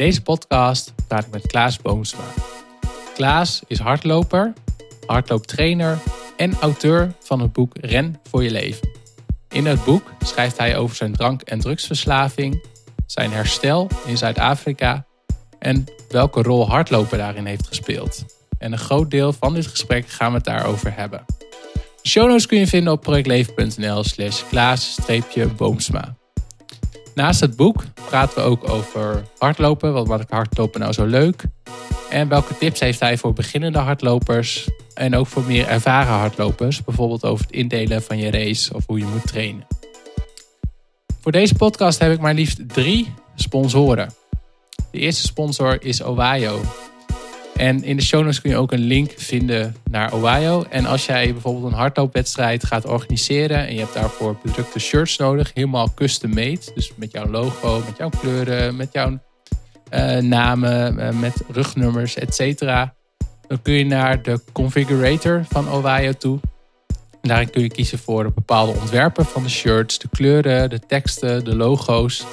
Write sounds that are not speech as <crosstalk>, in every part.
deze podcast praat ik met Klaas Boomsma. Klaas is hardloper, hardlooptrainer en auteur van het boek Ren voor je leven. In het boek schrijft hij over zijn drank- en drugsverslaving, zijn herstel in Zuid-Afrika en welke rol hardlopen daarin heeft gespeeld. En een groot deel van dit gesprek gaan we het daarover hebben. De show notes kun je vinden op projectleven.nl slash klaas-boomsma. Naast het boek praten we ook over hardlopen. Wat maakt hardlopen nou zo leuk? En welke tips heeft hij voor beginnende hardlopers en ook voor meer ervaren hardlopers? Bijvoorbeeld over het indelen van je race of hoe je moet trainen. Voor deze podcast heb ik maar liefst drie sponsoren. De eerste sponsor is Ohio. En in de show notes kun je ook een link vinden naar Ohio. En als jij bijvoorbeeld een hardloopwedstrijd gaat organiseren en je hebt daarvoor bedrukte shirts nodig, helemaal custom made. Dus met jouw logo, met jouw kleuren, met jouw uh, namen, uh, met rugnummers, et cetera. Dan kun je naar de configurator van Ohio toe. En daarin kun je kiezen voor bepaalde ontwerpen van de shirts, de kleuren, de teksten, de logo's.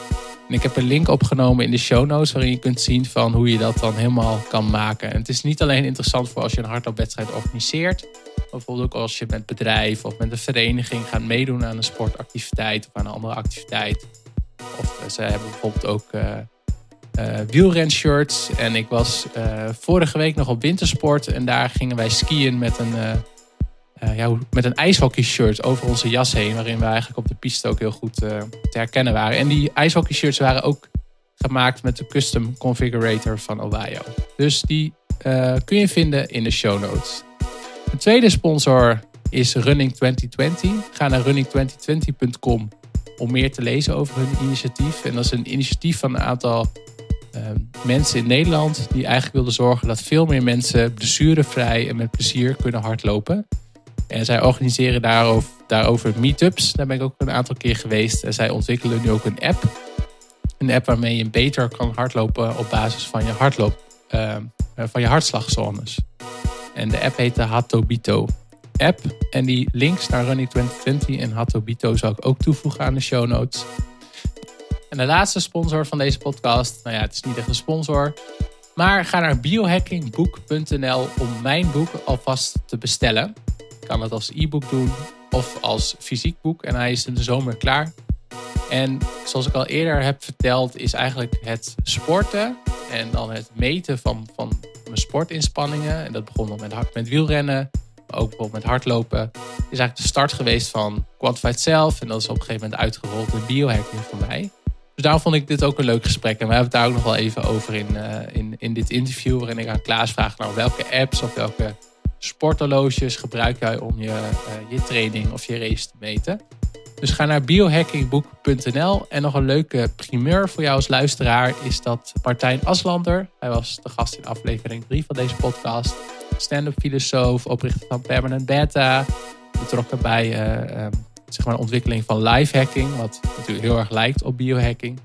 En ik heb een link opgenomen in de show notes waarin je kunt zien van hoe je dat dan helemaal kan maken. En het is niet alleen interessant voor als je een hardloopwedstrijd organiseert. Bijvoorbeeld ook als je met bedrijf of met een vereniging gaat meedoen aan een sportactiviteit of aan een andere activiteit. Of ze hebben bijvoorbeeld ook uh, uh, wielrenshirts. En ik was vorige week nog op wintersport en daar gingen wij skiën met een uh, ja, met een ijshockey-shirt over onze jas heen. Waarin we eigenlijk op de piste ook heel goed uh, te herkennen waren. En die ijshockey-shirts waren ook gemaakt met de custom configurator van Ohio. Dus die uh, kun je vinden in de show notes. De tweede sponsor is Running 2020. Ga naar running2020.com om meer te lezen over hun initiatief. En dat is een initiatief van een aantal mensen in Nederland die eigenlijk wilden zorgen dat veel meer mensen blessurevrij en met plezier kunnen hardlopen. En zij organiseren daarover, daarover meetups. Daar ben ik ook een aantal keer geweest. En zij ontwikkelen nu ook een app. Een app waarmee je beter kan hardlopen op basis van je, hardloop, uh, van je hartslagzones. En de app heet de Hatobito app. En die links naar Running 2020 en Hatobito zal ik ook toevoegen aan de show notes. En de laatste sponsor van deze podcast. Nou ja, het is niet echt een sponsor. Maar ga naar biohackingboek.nl om mijn boek alvast te bestellen kan het als e-book doen of als fysiek boek. En hij is in de zomer klaar. En zoals ik al eerder heb verteld, is eigenlijk het sporten en dan het meten van, van mijn sportinspanningen. En dat begon dan met, met wielrennen, maar ook bijvoorbeeld met hardlopen. Is eigenlijk de start geweest van Quantified Self. En dat is op een gegeven moment uitgerold in biohacking voor mij. Dus daarom vond ik dit ook een leuk gesprek. En we hebben het daar ook nog wel even over in, uh, in, in dit interview. Waarin ik aan Klaas vraag, nou welke apps of welke sporthorloges gebruik jij om je, uh, je training of je race te meten. Dus ga naar biohackingboek.nl. En nog een leuke primeur voor jou als luisteraar is dat Martijn Aslander, hij was de gast in aflevering 3 van deze podcast, stand-up filosoof, oprichter van Permanent Beta, betrokken bij uh, um, zeg maar de ontwikkeling van live hacking, wat natuurlijk heel erg lijkt op biohacking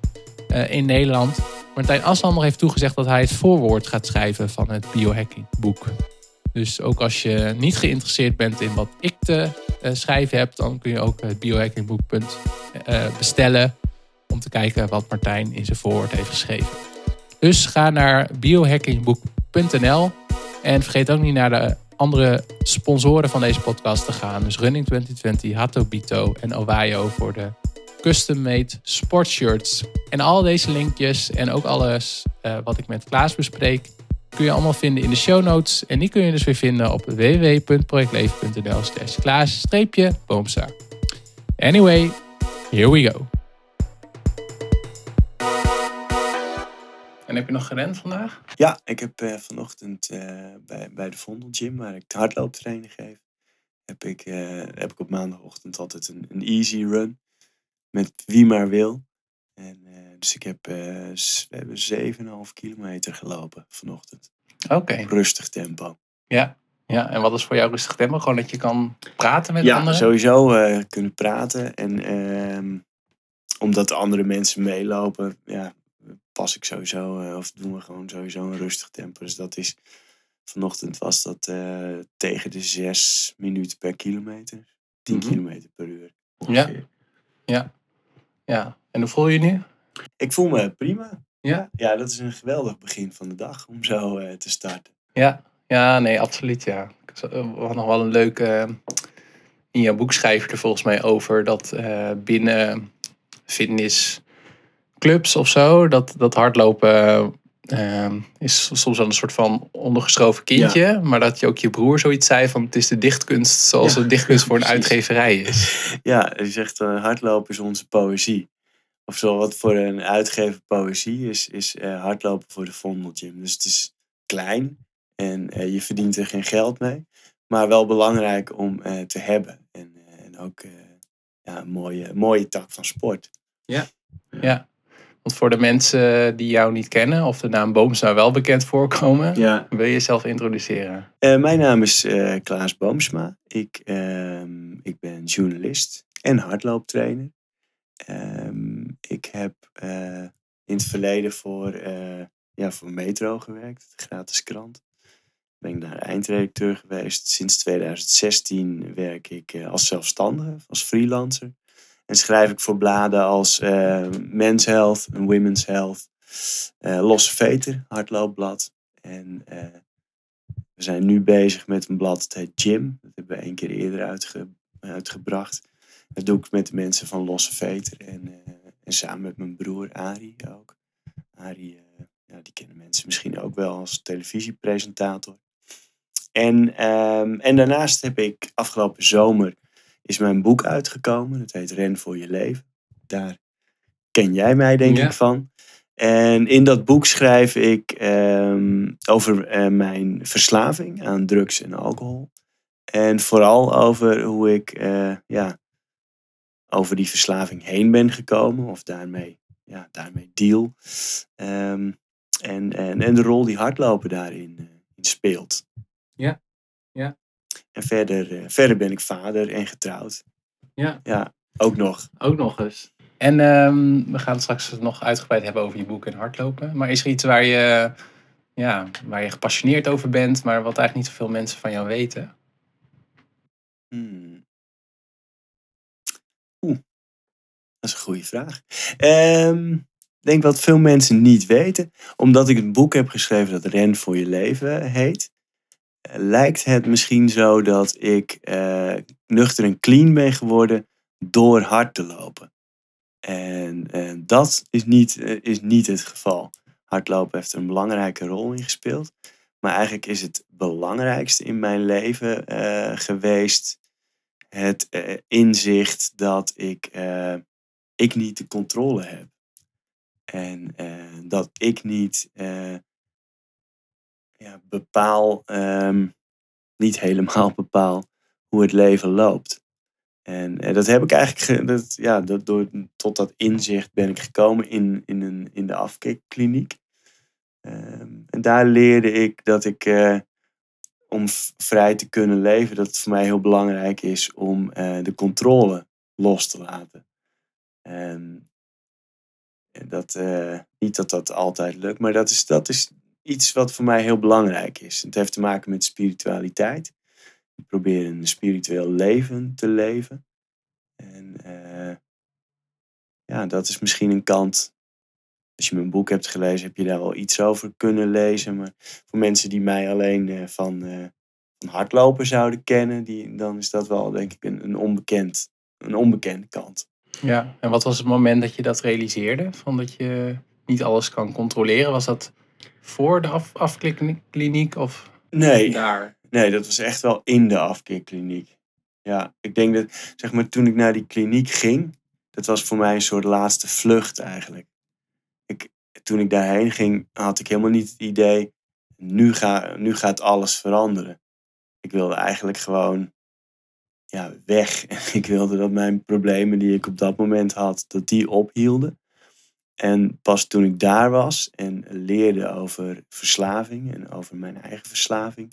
uh, in Nederland. Martijn Aslander heeft toegezegd dat hij het voorwoord gaat schrijven van het biohacking boek. Dus ook als je niet geïnteresseerd bent in wat ik te uh, schrijven heb, dan kun je ook het biohackingboek uh, bestellen om te kijken wat Martijn in zijn voorwoord heeft geschreven. Dus ga naar biohackingboek.nl en vergeet ook niet naar de andere sponsoren van deze podcast te gaan. Dus Running 2020, Hatobito en Ohio voor de custom-made sportshirts. En al deze linkjes en ook alles uh, wat ik met Klaas bespreek, kun je allemaal vinden in de show notes. En die kun je dus weer vinden op www.projectleven.nl slash klaas-boomsa. Anyway, here we go. En heb je nog gerend vandaag? Ja, ik heb uh, vanochtend uh, bij, bij de Vondel Gym, waar ik de hardlooptraining geef, heb ik, uh, heb ik op maandagochtend altijd een, een easy run. Met wie maar wil. Dus ik heb, we hebben 7,5 kilometer gelopen vanochtend. Oké. Okay. Rustig tempo. Ja. ja, en wat is voor jou rustig tempo? Gewoon dat je kan praten met ja, anderen? Ja, sowieso uh, kunnen praten. En uh, omdat andere mensen meelopen, ja, pas ik sowieso, uh, of doen we gewoon sowieso een rustig tempo. Dus dat is, vanochtend was dat tegen de 6 minuten per kilometer. 10 mm -hmm. kilometer per uur. Ja. ja, ja. En hoe voel je je nu? Ik voel me prima. Ja. ja, dat is een geweldig begin van de dag om zo eh, te starten. Ja, ja, nee, absoluut. Ja. We hadden nog wel een leuke. In jouw boek schrijf je er volgens mij over dat eh, binnen fitnessclubs of zo, dat, dat hardlopen eh, is soms wel een soort van ondergeschoven kindje. Maar dat je ook je broer zoiets zei van het is de dichtkunst zoals Ja, de dichtkunst voor een <laughs> uitgeverij is. <laughs> Ja, je zegt uh, hardlopen is onze poëzie. Of zo wat voor een uitgever poëzie is, is eh, hardlopen voor de Vondelgym. Dus het is klein en eh, je verdient er geen geld mee. Maar wel belangrijk om eh, te hebben. En, eh, en ook eh, ja, een mooie, mooie tak van sport. Ja. Want voor de mensen die jou niet kennen of de naam Boomsma wel bekend voorkomen, Ja. wil je jezelf introduceren? Eh, mijn naam is eh, Klaas Boomsma. Ik, ehm, ik ben journalist en hardlooptrainer. Ehm, ik heb eh, in het verleden voor, eh, ja, voor Metro gewerkt, de gratis krant. Ben ik daar eindredacteur geweest. Sinds 2016 werk ik eh, als zelfstandige, als freelancer. En schrijf ik voor bladen als Men's Health en Women's Health. Losse Veter, hardloopblad. En we zijn nu bezig met een blad, het heet Jim. Dat hebben we één keer eerder uitge- uitgebracht. Dat doe ik met de mensen van Losse Veter en, en samen met mijn broer Arie ook. Arie, eh, ja, die kennen mensen misschien ook wel als televisiepresentator. En, ehm, en daarnaast heb ik afgelopen zomer is mijn boek uitgekomen. Dat heet Ren voor je leven. Daar ken jij mij denk Ja. ik van. En in dat boek schrijf ik ehm, over eh, mijn verslaving aan drugs en alcohol. En vooral over hoe ik eh, ja, over die verslaving heen ben gekomen. Of daarmee, ja, daarmee deal. Ehm, en, en, en de rol die hardlopen daarin eh, speelt. Ja, ja. En verder, eh, verder ben ik vader en getrouwd. Ja. Ja, ook nog. Ook nog eens. En ehm, we gaan het straks nog uitgebreid hebben over je boek en hardlopen. Maar is er iets waar je, ja, waar je gepassioneerd over bent, maar wat eigenlijk niet zoveel mensen van jou weten? Hmm. Dat is een goede vraag. Ehm, Ik denk wat veel mensen niet weten, omdat ik een boek heb geschreven dat Ren voor je leven heet, eh, lijkt het misschien zo dat ik eh, nuchter en clean ben geworden door hard te lopen. En eh, dat is niet, is niet het geval. Hardlopen heeft een belangrijke rol in gespeeld. Maar eigenlijk is het belangrijkste in mijn leven geweest het inzicht dat ik, ik niet de controle heb. En eh, dat ik niet eh, ja, bepaal, ehm, niet <laughs> helemaal bepaal hoe het leven loopt. En eh, dat heb ik eigenlijk, ge- dat, ja, dat door, tot dat inzicht ben ik gekomen in, in, een, in de afkikkliniek. Ehm, en daar leerde ik dat ik, om vrij te kunnen leven, dat het voor mij heel belangrijk is om de controle los te laten. En dat, eh, niet dat dat altijd lukt, maar dat is, dat is iets wat voor mij heel belangrijk is. Het heeft te maken met spiritualiteit. Ik probeer een spiritueel leven te leven. En eh, ja, dat is misschien een kant. Als je mijn boek hebt gelezen, heb je daar wel iets over kunnen lezen. Maar voor mensen die mij alleen van, eh, van hardlopen zouden kennen, die, dan is dat wel denk ik een, een, onbekend, een onbekende kant. Ja, en wat was het moment dat je dat realiseerde? Van dat je niet alles kan controleren? Was dat voor de af afklikkliniek of Nee, daar? Nee, dat was echt wel in de afkeerkliniek. Ja, ik denk dat, zeg maar, toen ik naar die kliniek ging, dat was voor mij een soort laatste vlucht eigenlijk. Ik, toen ik daarheen ging, had ik helemaal niet het idee, nu, ga, nu gaat alles veranderen. Ik wilde eigenlijk gewoon ja, weg. <laughs> Ik wilde dat mijn problemen die ik op dat moment had, dat die ophielden. En pas toen ik daar was en leerde over verslaving en over mijn eigen verslaving,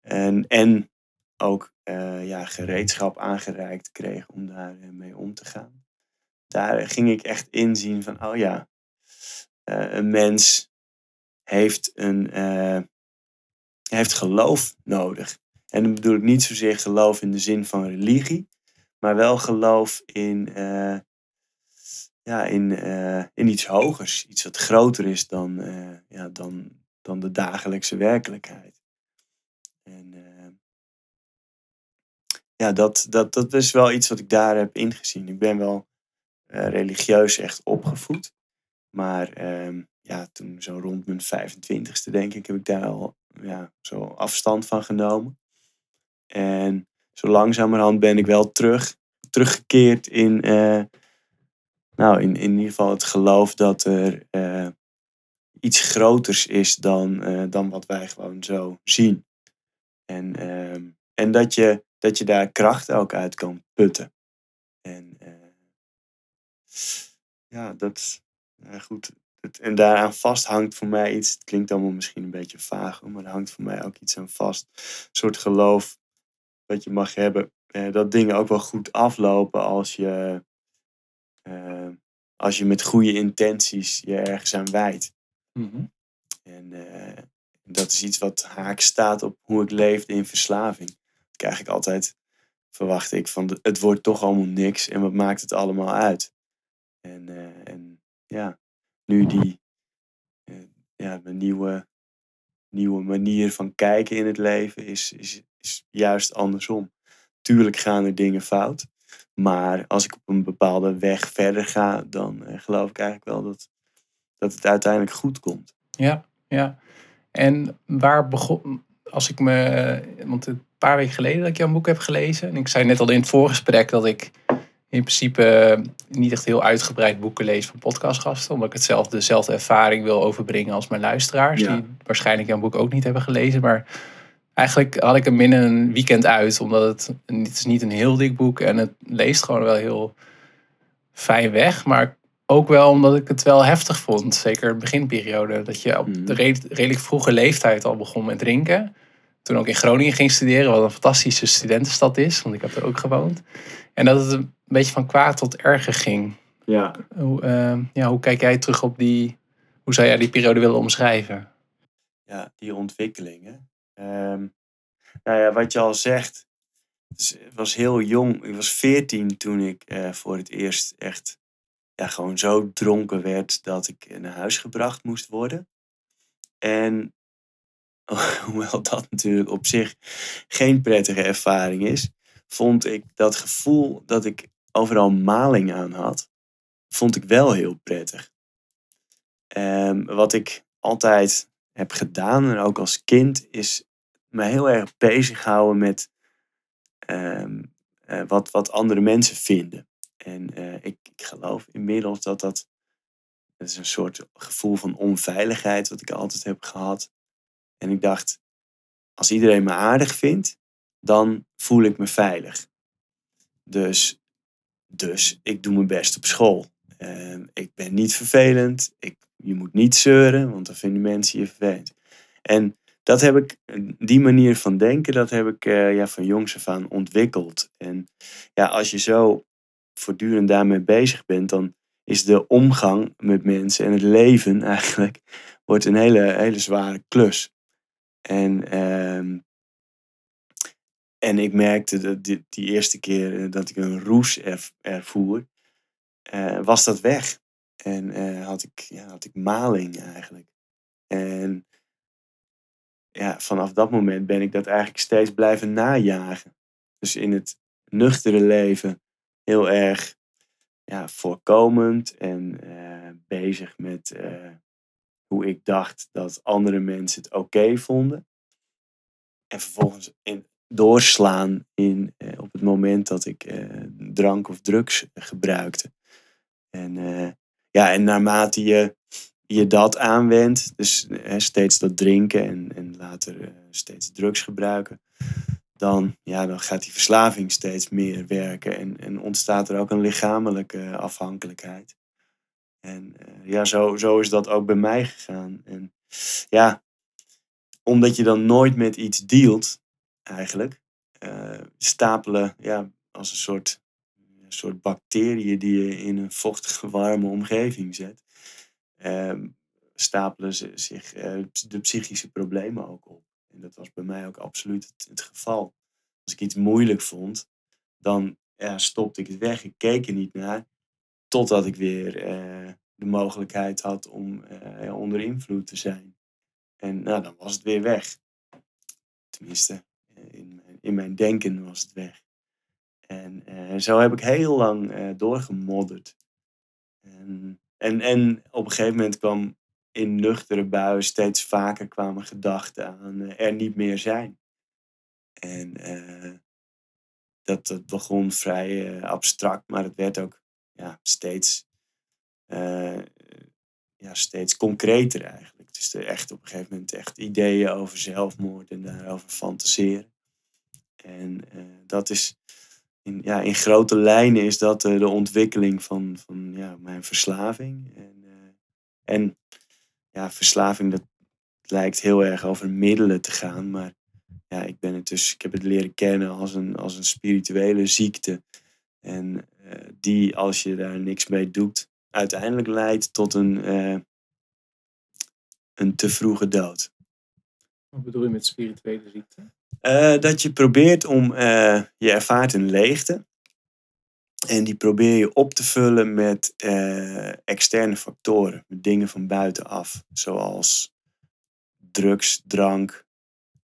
en, en ook eh, ja, gereedschap aangereikt kreeg om daar eh, mee om te gaan. Daar ging ik echt inzien van, oh ja, eh, een mens heeft, een, heeft geloof nodig. En dan bedoel ik niet zozeer geloof in de zin van religie, maar wel geloof in, eh, ja, in, eh, in iets hogers. Iets wat groter is dan, eh, ja, dan, dan de dagelijkse werkelijkheid. En ja, dat, dat, dat is wel iets wat ik daar heb ingezien. Ik ben wel religieus echt opgevoed. Maar ehm, ja, toen zo rond mijn 25ste denk ik, heb ik daar al ja, zo afstand van genomen. En zo langzamerhand ben ik wel terug, teruggekeerd in, uh, nou, in, in ieder geval het geloof dat er uh, iets groters is dan, uh, dan wat wij gewoon zo zien. En, ehm, en dat, je, dat je daar kracht ook uit kan putten. En ja, dat, goed, en daaraan vast hangt voor mij iets, het klinkt allemaal misschien een beetje vaag, maar er hangt voor mij ook iets aan vast. Een soort geloof wat je mag hebben. Eh, dat dingen ook wel goed aflopen als je, eh, als je met goede intenties je ergens aan wijdt. Mhm. En eh, dat is iets wat haak staat op hoe ik leefde in verslaving. Dat krijg ik altijd, verwacht ik, van het wordt toch allemaal niks en wat maakt het allemaal uit? En, en ja, nu die ja, mijn nieuwe, nieuwe manier van kijken in het leven is, is, is juist andersom. Tuurlijk gaan er dingen fout. Maar als ik op een bepaalde weg verder ga, dan eh, geloof ik eigenlijk wel dat, dat het uiteindelijk goed komt. Ja, ja. En waar begon, als ik me, want een paar weken geleden dat ik jouw boek heb gelezen, en ik zei net al in het voorgesprek dat ik in principe eh, niet echt heel uitgebreid boeken lees van podcastgasten. Omdat ik hetzelfde, dezelfde ervaring wil overbrengen als mijn luisteraars. Die waarschijnlijk jouw boek ook niet hebben gelezen. Maar eigenlijk had ik hem binnen een weekend uit. Omdat het, het is niet een heel dik boek. En het leest gewoon wel heel fijn weg. Maar ook wel omdat ik het wel heftig vond. Zeker de beginperiode. Dat je op mm. de redelijk vroege leeftijd al begon met drinken. Toen ook in Groningen ging studeren. Wat een fantastische studentenstad is. Want ik heb er ook gewoond. En dat het een beetje van kwaad tot erger ging. Ja. Hoe, uh, ja, hoe kijk jij terug op die... Hoe zou jij die periode willen omschrijven? Ja, die ontwikkelingen. Um, nou ja, wat je al zegt. Ik was heel jong. Ik was veertien toen ik uh, voor het eerst echt ja, gewoon zo dronken werd dat ik naar huis gebracht moest worden. En <laughs> hoewel dat natuurlijk op zich geen prettige ervaring is, vond ik dat gevoel dat ik overal maling aan had, vond ik wel heel prettig. Um, wat ik altijd heb gedaan, en ook als kind, is me heel erg bezighouden met um, uh, wat, wat andere mensen vinden. En uh, ik, ik, geloof inmiddels dat dat, dat is een soort gevoel van onveiligheid wat ik altijd heb gehad. En ik dacht, als iedereen me aardig vindt, dan voel ik me veilig. Dus, dus ik doe mijn best op school. Uh, ik ben niet vervelend. Ik, je moet niet zeuren, want dan vinden mensen je vervelend. En dat heb ik, die manier van denken, dat heb ik uh, ja, van jongs af aan ontwikkeld. En ja, als je zo voortdurend daarmee bezig bent, dan is de omgang met mensen en het leven eigenlijk wordt een hele, hele zware klus. En uh, en ik merkte dat die, die eerste keer eh, dat ik een roes ervoer, uh, was dat weg. En uh, had, ik, ja, had ik maling eigenlijk. En ja, vanaf dat moment ben ik dat eigenlijk steeds blijven najagen. Dus in het nuchtere leven heel erg ja, voorkomend en bezig met hoe ik dacht dat andere mensen het oké vonden. En vervolgens in, doorslaan in, eh, op het moment dat ik eh, drank of drugs gebruikte. En, eh, ja, en naarmate je, je dat aanwendt, dus steeds dat drinken en, en later steeds drugs gebruiken, dan, ja, dan gaat die verslaving steeds meer werken en, en ontstaat er ook een lichamelijke afhankelijkheid. En ja, zo, zo is dat ook bij mij gegaan. En ja, omdat je dan nooit met iets dealt, eigenlijk. Uh, stapelen ja, als een soort, een soort bacteriën die je in een vochtige, warme omgeving zet. Uh, stapelen ze zich uh, de psychische problemen ook op. En dat was bij mij ook absoluut het, het geval. Als ik iets moeilijk vond, dan ja, stopte ik het weg. Ik keek er niet naar. Totdat ik weer de mogelijkheid had om onder invloed te zijn. En nou, dan was het weer weg. Tenminste, in, in mijn denken was het weg. En zo heb ik heel lang doorgemodderd. En, en, en op een gegeven moment kwam in nuchtere buien steeds vaker kwamen gedachten aan er niet meer zijn. En dat, dat begon vrij abstract, maar het werd ook ja, steeds, ja, steeds concreter eigenlijk. Dus er echt op een gegeven moment echt ideeën over zelfmoord en daarover fantaseren. En dat is in, ja, in grote lijnen is dat de ontwikkeling van, van ja, mijn verslaving. En, en ja, verslaving, dat lijkt heel erg over middelen te gaan. Maar ja, ik, ben het dus, ik heb het leren kennen als een, als een spirituele ziekte. En die, als je daar niks mee doet, uiteindelijk leidt tot een, uh, een te vroege dood. Wat bedoel je met spirituele ziekte? Uh, dat je probeert om, je ervaart een leegte. En die probeer je op te vullen met externe factoren, met dingen van buitenaf, zoals drugs, drank,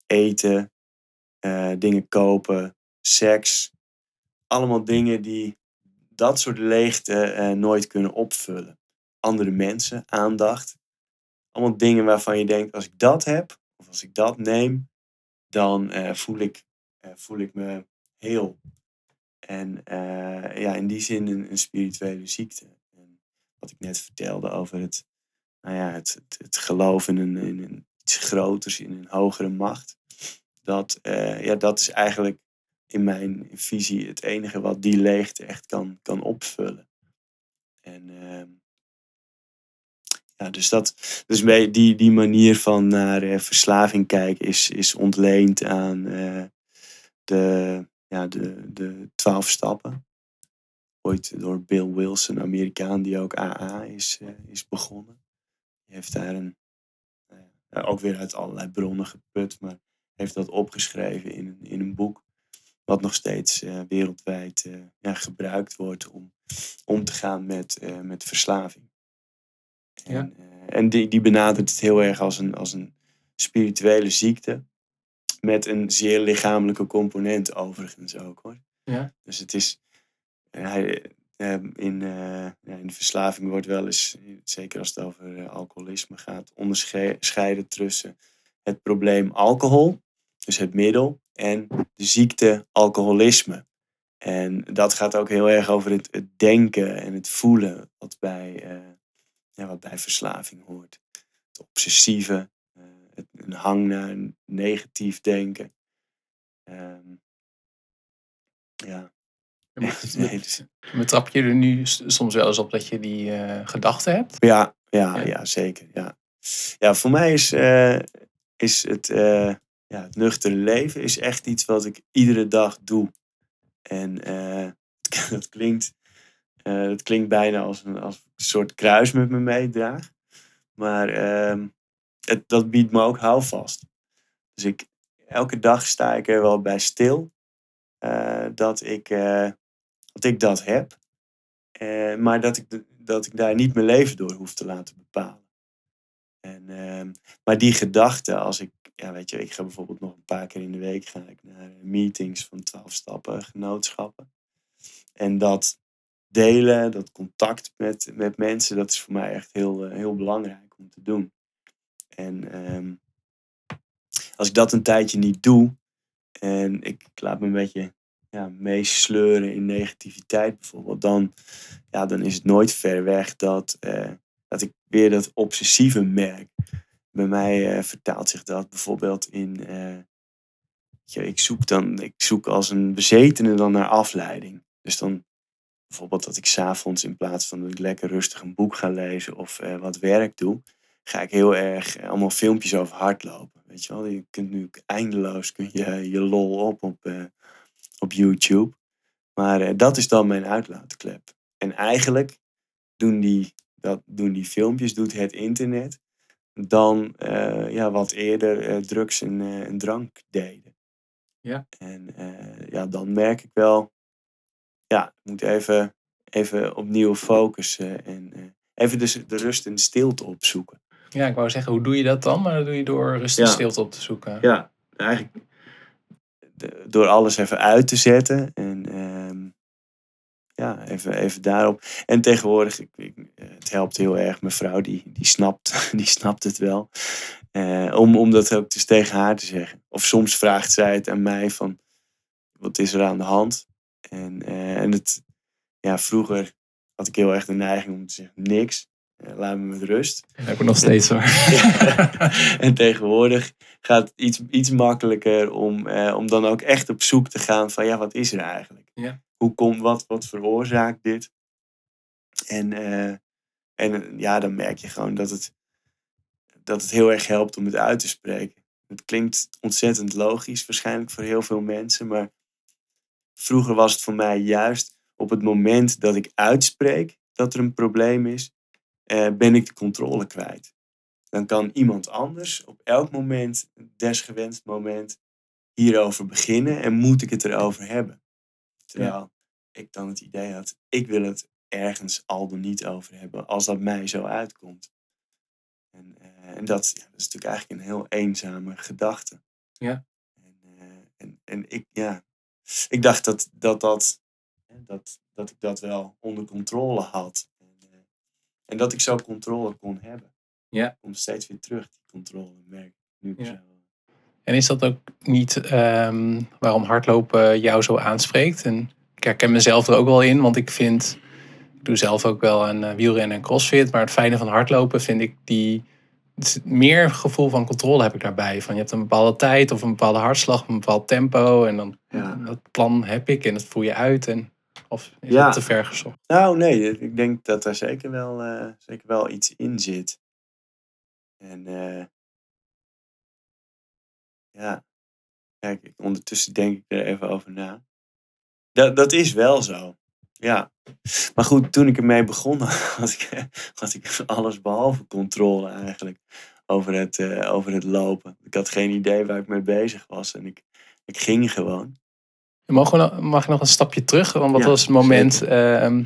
eten, dingen kopen, seks. Allemaal dingen die dat soort leegte uh, nooit kunnen opvullen. Andere mensen, aandacht. Allemaal dingen waarvan je denkt, als ik dat heb, of als ik dat neem, dan voel, ik, voel ik me heel. En ja, in die zin een, een, spirituele ziekte. En wat ik net vertelde over het, nou ja, het, het, geloof in, een, in iets groters, in een hogere macht. Dat, ja, dat is eigenlijk in mijn visie het enige wat die leegte echt kan, kan opvullen. En uh, ja, dus dat, dus die, die manier van naar uh, verslaving kijken is, is ontleend aan de, ja, de, de twaalf stappen. Ooit door Bill Wilson, Amerikaan die ook AA is, uh, is begonnen. Die heeft daar een, uh, ook weer uit allerlei bronnen geput, maar heeft dat opgeschreven in in een boek. Wat nog steeds uh, wereldwijd ja, gebruikt wordt om om te gaan met, met verslaving. En, ja. en die, die benadert het heel erg als een, als een spirituele ziekte met een zeer lichamelijke component overigens ook hoor. Ja. Dus het is, hij, in, in de verslaving wordt wel eens, zeker als het over eh, alcoholisme gaat, onderscheiden tussen het probleem alcohol, dus het middel, en de ziekte alcoholisme. En dat gaat ook heel erg over het, het denken en het voelen wat bij, uh, ja, wat bij verslaving hoort. Het obsessieve, een hang naar negatief denken. Um, ja. Maar trap je er nu soms wel eens op dat je die uh, gedachten hebt? Ja, ja, ja, zeker. Ja. ja, voor mij is, is het, ja, het nuchtere leven is echt iets wat ik iedere dag doe. En <laughs> dat, klinkt, dat klinkt bijna als een, als een soort kruis met me meedraag. Maar ehm, het, dat biedt me ook houvast. Dus ik, elke dag sta ik er wel bij stil uh, dat, ik, dat ik dat heb. Maar dat ik, dat ik daar niet mijn leven door hoef te laten bepalen. En, ehm, maar die gedachte, als ik, ja weet je, ik ga bijvoorbeeld nog een paar keer in de week ga ik naar meetings van 12 stappen, genootschappen. En dat delen, dat contact met, met mensen, dat is voor mij echt heel, heel belangrijk om te doen. En um, als ik dat een tijdje niet doe en ik, laat me een beetje ja, meesleuren in negativiteit bijvoorbeeld, dan, ja, dan is het nooit ver weg dat, uh, dat ik weer dat obsessieve merk. Bij mij uh, vertaalt zich dat bijvoorbeeld in. Ja, ik, zoek dan, ik zoek als een bezetene dan naar afleiding. Dus dan bijvoorbeeld dat ik s'avonds in plaats van dat ik lekker rustig een boek ga lezen of wat werk doe, ga ik heel erg eh, allemaal filmpjes over hardlopen. Weet je wel, je kunt nu eindeloos kun je, je lol op op, op YouTube. Maar dat is dan mijn uitlaatklep. En eigenlijk doen die, dat, doen die filmpjes, doet het internet, dan uh, ja, wat eerder drugs en, en, drank deden. Ja. En ja, dan merk ik wel, ja, ik moet even even opnieuw focussen en eh, even dus de rust en de stilte opzoeken. Ja, ik wou zeggen, hoe doe je dat dan? Maar dat doe je door rust en Ja. stilte op te zoeken. Ja, eigenlijk de- door alles even uit te zetten en ehm, ja, even, even daarop. En tegenwoordig, ik, ik, eh, het helpt heel erg. Mijn vrouw, die, die, snapt, <laughs> die snapt het wel. Eh, om, om dat ook dus tegen haar te zeggen. Of soms vraagt zij het aan mij van, wat is er aan de hand? En, eh, en het, ja, vroeger had ik heel erg de neiging om te zeggen, niks. Eh, laat me met rust. Dat heb ik nog steeds hoor. <laughs> en tegenwoordig gaat het iets, iets makkelijker om, eh, om dan ook echt op zoek te gaan van ja, wat is er eigenlijk? Ja. Hoe komt wat, wat veroorzaakt dit? En, eh, en eh, ja, dan merk je gewoon dat het, dat het heel erg helpt om het uit te spreken. Het klinkt ontzettend logisch, waarschijnlijk voor heel veel mensen, maar vroeger was het voor mij juist op het moment dat ik uitspreek dat er een probleem is, eh, ben ik de controle kwijt dan kan iemand anders op elk moment, desgewenst moment, hierover beginnen en moet ik het erover hebben. Terwijl ik dan het idee had, ik wil het ergens al dan niet over hebben, als dat mij zo uitkomt. En, eh, en dat, ja, dat is natuurlijk eigenlijk een heel eenzame gedachte. Ja. En, eh, en, en ik, ja, ik dacht dat, dat, dat, dat, dat ik dat wel onder controle had. En, dat ik zo controle kon hebben. Ja. Komt steeds weer terug, die controle, merk nu Ja. En is dat ook niet ehm, waarom hardlopen jou zo aanspreekt? En ik herken mezelf er ook wel in, want ik vind, ik doe zelf ook wel aan eh, wielrennen en crossfit, maar het fijne van hardlopen vind ik die, meer gevoel van controle heb ik daarbij. Van je hebt een bepaalde tijd of een bepaalde hartslag, een bepaald tempo en dan Ja. dat plan heb ik en dat voer je uit. En, of is Ja. dat te ver gezocht? Nou, nee, ik denk dat daar zeker wel, eh, zeker wel iets in zit. En eh, ja, kijk, ik- ondertussen denk ik er even over na. Dat, dat is wel zo. Ja. Maar goed, toen ik ermee begon, <laughs> had ik, had ik alles behalve controle eigenlijk over het, eh, over het lopen. Ik had geen idee waar ik mee bezig was en ik, ik ging gewoon. Mogen we nog, mag ik nog een stapje terug? Want wat Ja, was het moment... ehm,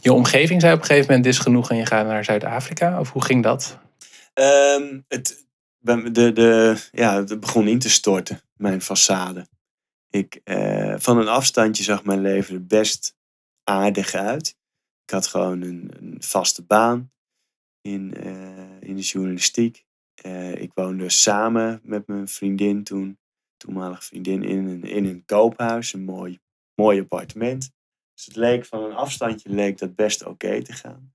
je omgeving zei op een gegeven moment, dit is genoeg en je gaat naar Zuid-Afrika? Of hoe ging dat? Ehm, het, de, de, ja, het begon in te storten, mijn façade. Ik, eh, van een afstandje zag mijn leven er best aardig uit. Ik had gewoon een, een vaste baan in, eh, in de journalistiek. Eh, ik woonde samen met mijn vriendin toen, toenmalige vriendin, in een, in koophuis. Een mooi, appartement. Dus het leek van een afstandje leek dat best oké te gaan.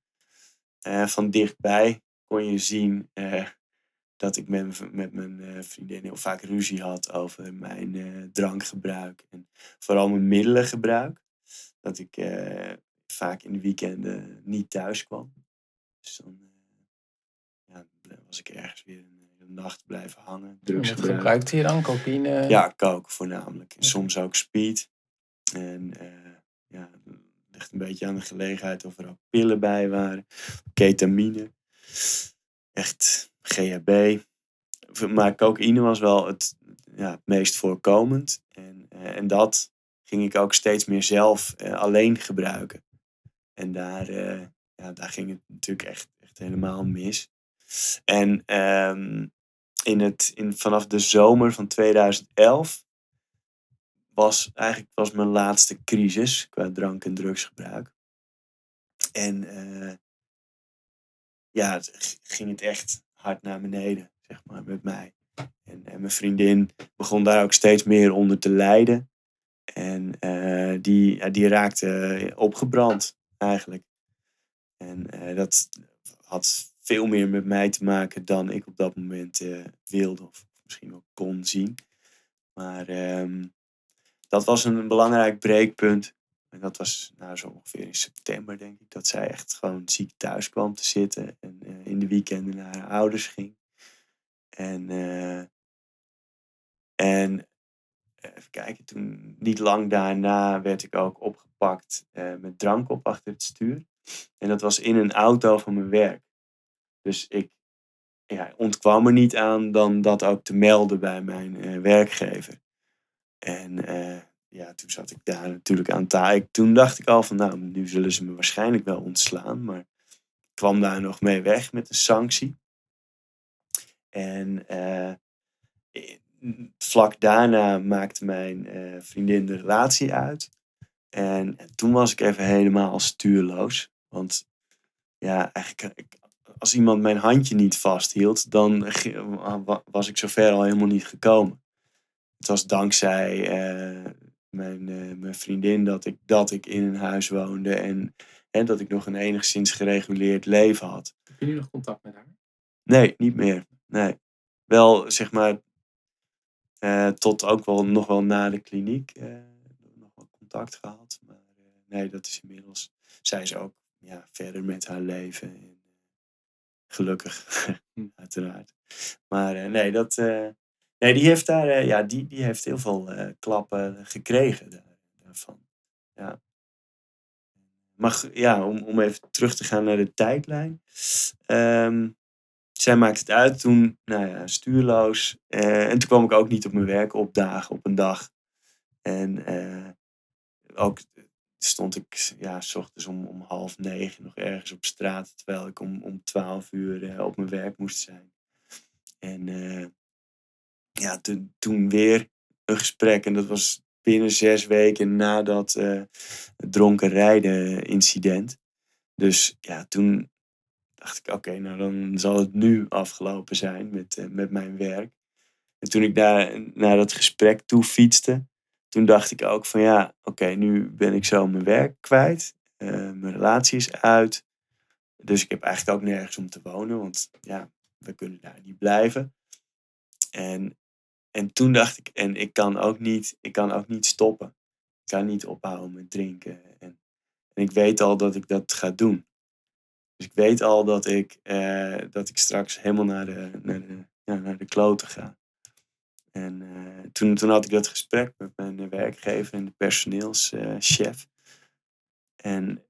Eh, van dichtbij kon je zien eh, dat ik met, met mijn eh, vriendin heel vaak ruzie had over mijn drankgebruik. En vooral mijn middelengebruik. Dat ik vaak in de weekenden niet thuis kwam. Dus dan ja, was ik ergens weer nacht blijven hangen. Wat Drugsgebruik. gebruikte je dan? Cocaïne? Ja, coke voornamelijk. En soms ook speed. En eh, ja, ligt een beetje aan de gelegenheid of er ook pillen bij waren. Ketamine. Echt GHB. Maar cocaïne was wel het, ja, het meest voorkomend. En, eh, en dat ging ik ook steeds meer zelf eh, alleen gebruiken. En daar, ja, daar ging het natuurlijk echt, echt helemaal mis. En ehm, in het, in, vanaf de zomer van 2011 was eigenlijk was mijn laatste crisis qua drank- en drugsgebruik. En eh, ja, het ging het echt hard naar beneden, zeg maar, met mij. En, mijn vriendin begon daar ook steeds meer onder te lijden. En eh, die, ja, die raakte opgebrand, eigenlijk. En eh, dat had veel meer met mij te maken dan ik op dat moment eh, wilde of misschien wel kon zien. Maar ehm, dat was een belangrijk breekpunt. En dat was nou, zo ongeveer in september, denk ik, dat zij echt gewoon ziek thuis kwam te zitten. En eh, in de weekenden naar haar ouders ging. En, eh, en even kijken, toen niet lang daarna werd ik ook opgepakt met drank op achter het stuur. En dat was in een auto van mijn werk. Dus ik ja, ontkwam er niet aan dan dat ook te melden bij mijn eh, werkgever. En eh, ja, toen zat ik daar natuurlijk aan tafel. Toen dacht ik al van, nou, nu zullen ze me waarschijnlijk wel ontslaan. Maar ik kwam daar nog mee weg met een sanctie. En uh, vlak daarna maakte mijn vriendin de relatie uit. En, en, toen was ik even helemaal stuurloos. Want ja, eigenlijk, als iemand mijn handje niet vasthield, dan was ik zover al helemaal niet gekomen. Het was dankzij uh, mijn, uh, mijn vriendin dat ik, dat ik in een huis woonde en, en dat ik nog een enigszins gereguleerd leven had. Heb je nog contact met haar? Nee, niet meer. Nee. Wel, zeg maar, uh, tot ook wel nog wel na de kliniek nog wel contact gehad. Maar nee, dat is inmiddels. Zij is ook ja, verder met haar leven. Gelukkig, <laughs> hm. uiteraard. Maar nee, dat, Nee, die heeft daar, eh, ja, die, die heeft heel veel klappen gekregen daarvan. Ja. Maar ja, om, om even terug te gaan naar de tijdlijn. Um, zij maakte het uit toen, nou ja, stuurloos. Uh, en toen kwam ik ook niet op mijn werk opdagen op een dag. En ook stond ik, ja, s ochtends om, om half negen nog ergens op straat. Terwijl ik om, om twaalf uur op mijn werk moest zijn. En ja, toen weer een gesprek. En dat was binnen zes weken na dat uh, dronken rijden incident. Dus ja, toen dacht ik, oké, nou dan zal het nu afgelopen zijn met, met mijn werk. En toen ik daar naar dat gesprek toe fietste, toen dacht ik ook van ja, oké, nu ben ik zo mijn werk kwijt. Uh, mijn relatie is uit. Dus ik heb eigenlijk ook nergens om te wonen, want ja, we kunnen daar niet blijven. En en toen dacht ik, en ik kan ook niet, ik kan ook niet stoppen. Ik kan niet ophouden met drinken. En, en ik weet al dat ik dat ga doen. Dus ik weet al dat ik, eh, dat ik straks helemaal naar de, naar de, ja, naar de kloten ga. En uh, toen, toen had ik dat gesprek met mijn werkgever en de personeelschef. en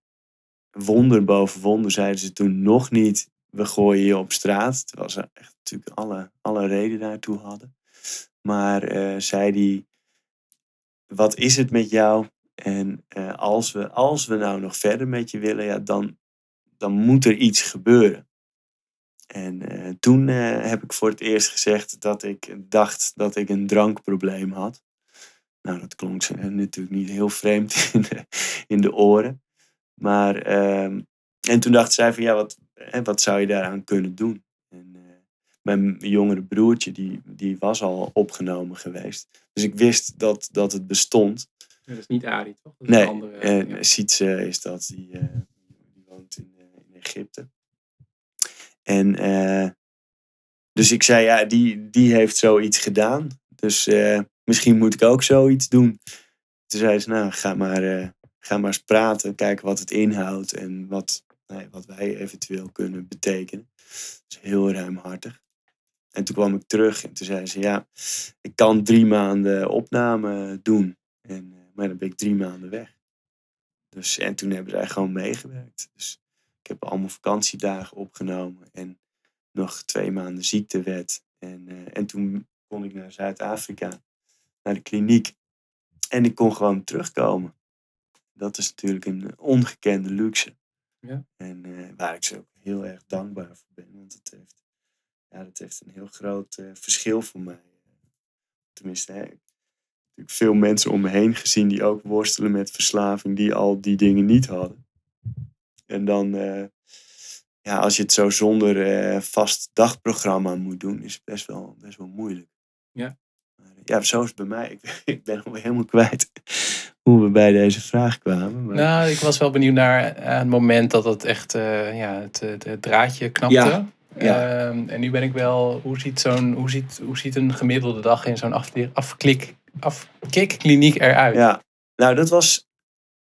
wonder boven wonder zeiden ze toen nog niet, we gooien je op straat. Terwijl ze echt natuurlijk alle, alle reden daartoe hadden. Maar uh, zei hij, wat is het met jou? En als, we, als we nou nog verder met je willen, ja, dan, dan moet er iets gebeuren. En uh, toen heb ik voor het eerst gezegd dat ik dacht dat ik een drankprobleem had. Nou, dat klonk natuurlijk niet heel vreemd <laughs> in de, in de oren. Maar, ehm, en toen dacht zij van, ja, wat, wat zou je daaraan kunnen doen? En, mijn jongere broertje, die, die was al opgenomen geweest. Dus ik wist dat, dat het bestond. dat is niet Ari, toch? Dat nee, andere, uh, ja. Sietse is dat. Die, die woont in, in, Egypte. En dus ik zei, ja, die, die heeft zoiets gedaan. Dus misschien moet ik ook zoiets doen. Toen zei ze, nou, ga maar, ga maar eens praten. Kijken wat het inhoudt en wat, wat wij eventueel kunnen betekenen. Dus heel ruimhartig. En toen kwam ik terug en toen zei ze, ja, ik kan drie maanden opname doen. En, eh, maar dan ben ik drie maanden weg. Dus, en toen hebben zij gewoon meegewerkt. Dus ik heb allemaal vakantiedagen opgenomen en nog twee maanden ziektewet. En, uh, en toen kon ik naar Zuid-Afrika, naar de kliniek. En ik kon gewoon terugkomen. Dat is natuurlijk een ongekende luxe. Ja. En uh, waar ik ze ook heel erg dankbaar voor ben. Want het heeft ja, dat heeft een heel groot uh, verschil voor mij. Tenminste, hè, ik heb veel mensen om me heen gezien die ook worstelen met verslaving, die al die dingen niet hadden. En dan, uh, ja, als je het zo zonder uh, vast dagprogramma moet doen, is het best wel, best wel moeilijk. Ja. Ja, zo is het bij mij. <laughs> Ik, ik ben helemaal kwijt <laughs> hoe we bij deze vraag kwamen. Maar... Nou, ik was wel benieuwd naar het moment dat het echt ja, het, het, draadje knapte. Ja. Ja. Ehm, en nu ben ik wel, hoe ziet, zo'n, hoe ziet, hoe ziet een gemiddelde dag in zo'n afklik, afkikkliniek eruit? Ja, nou dat was,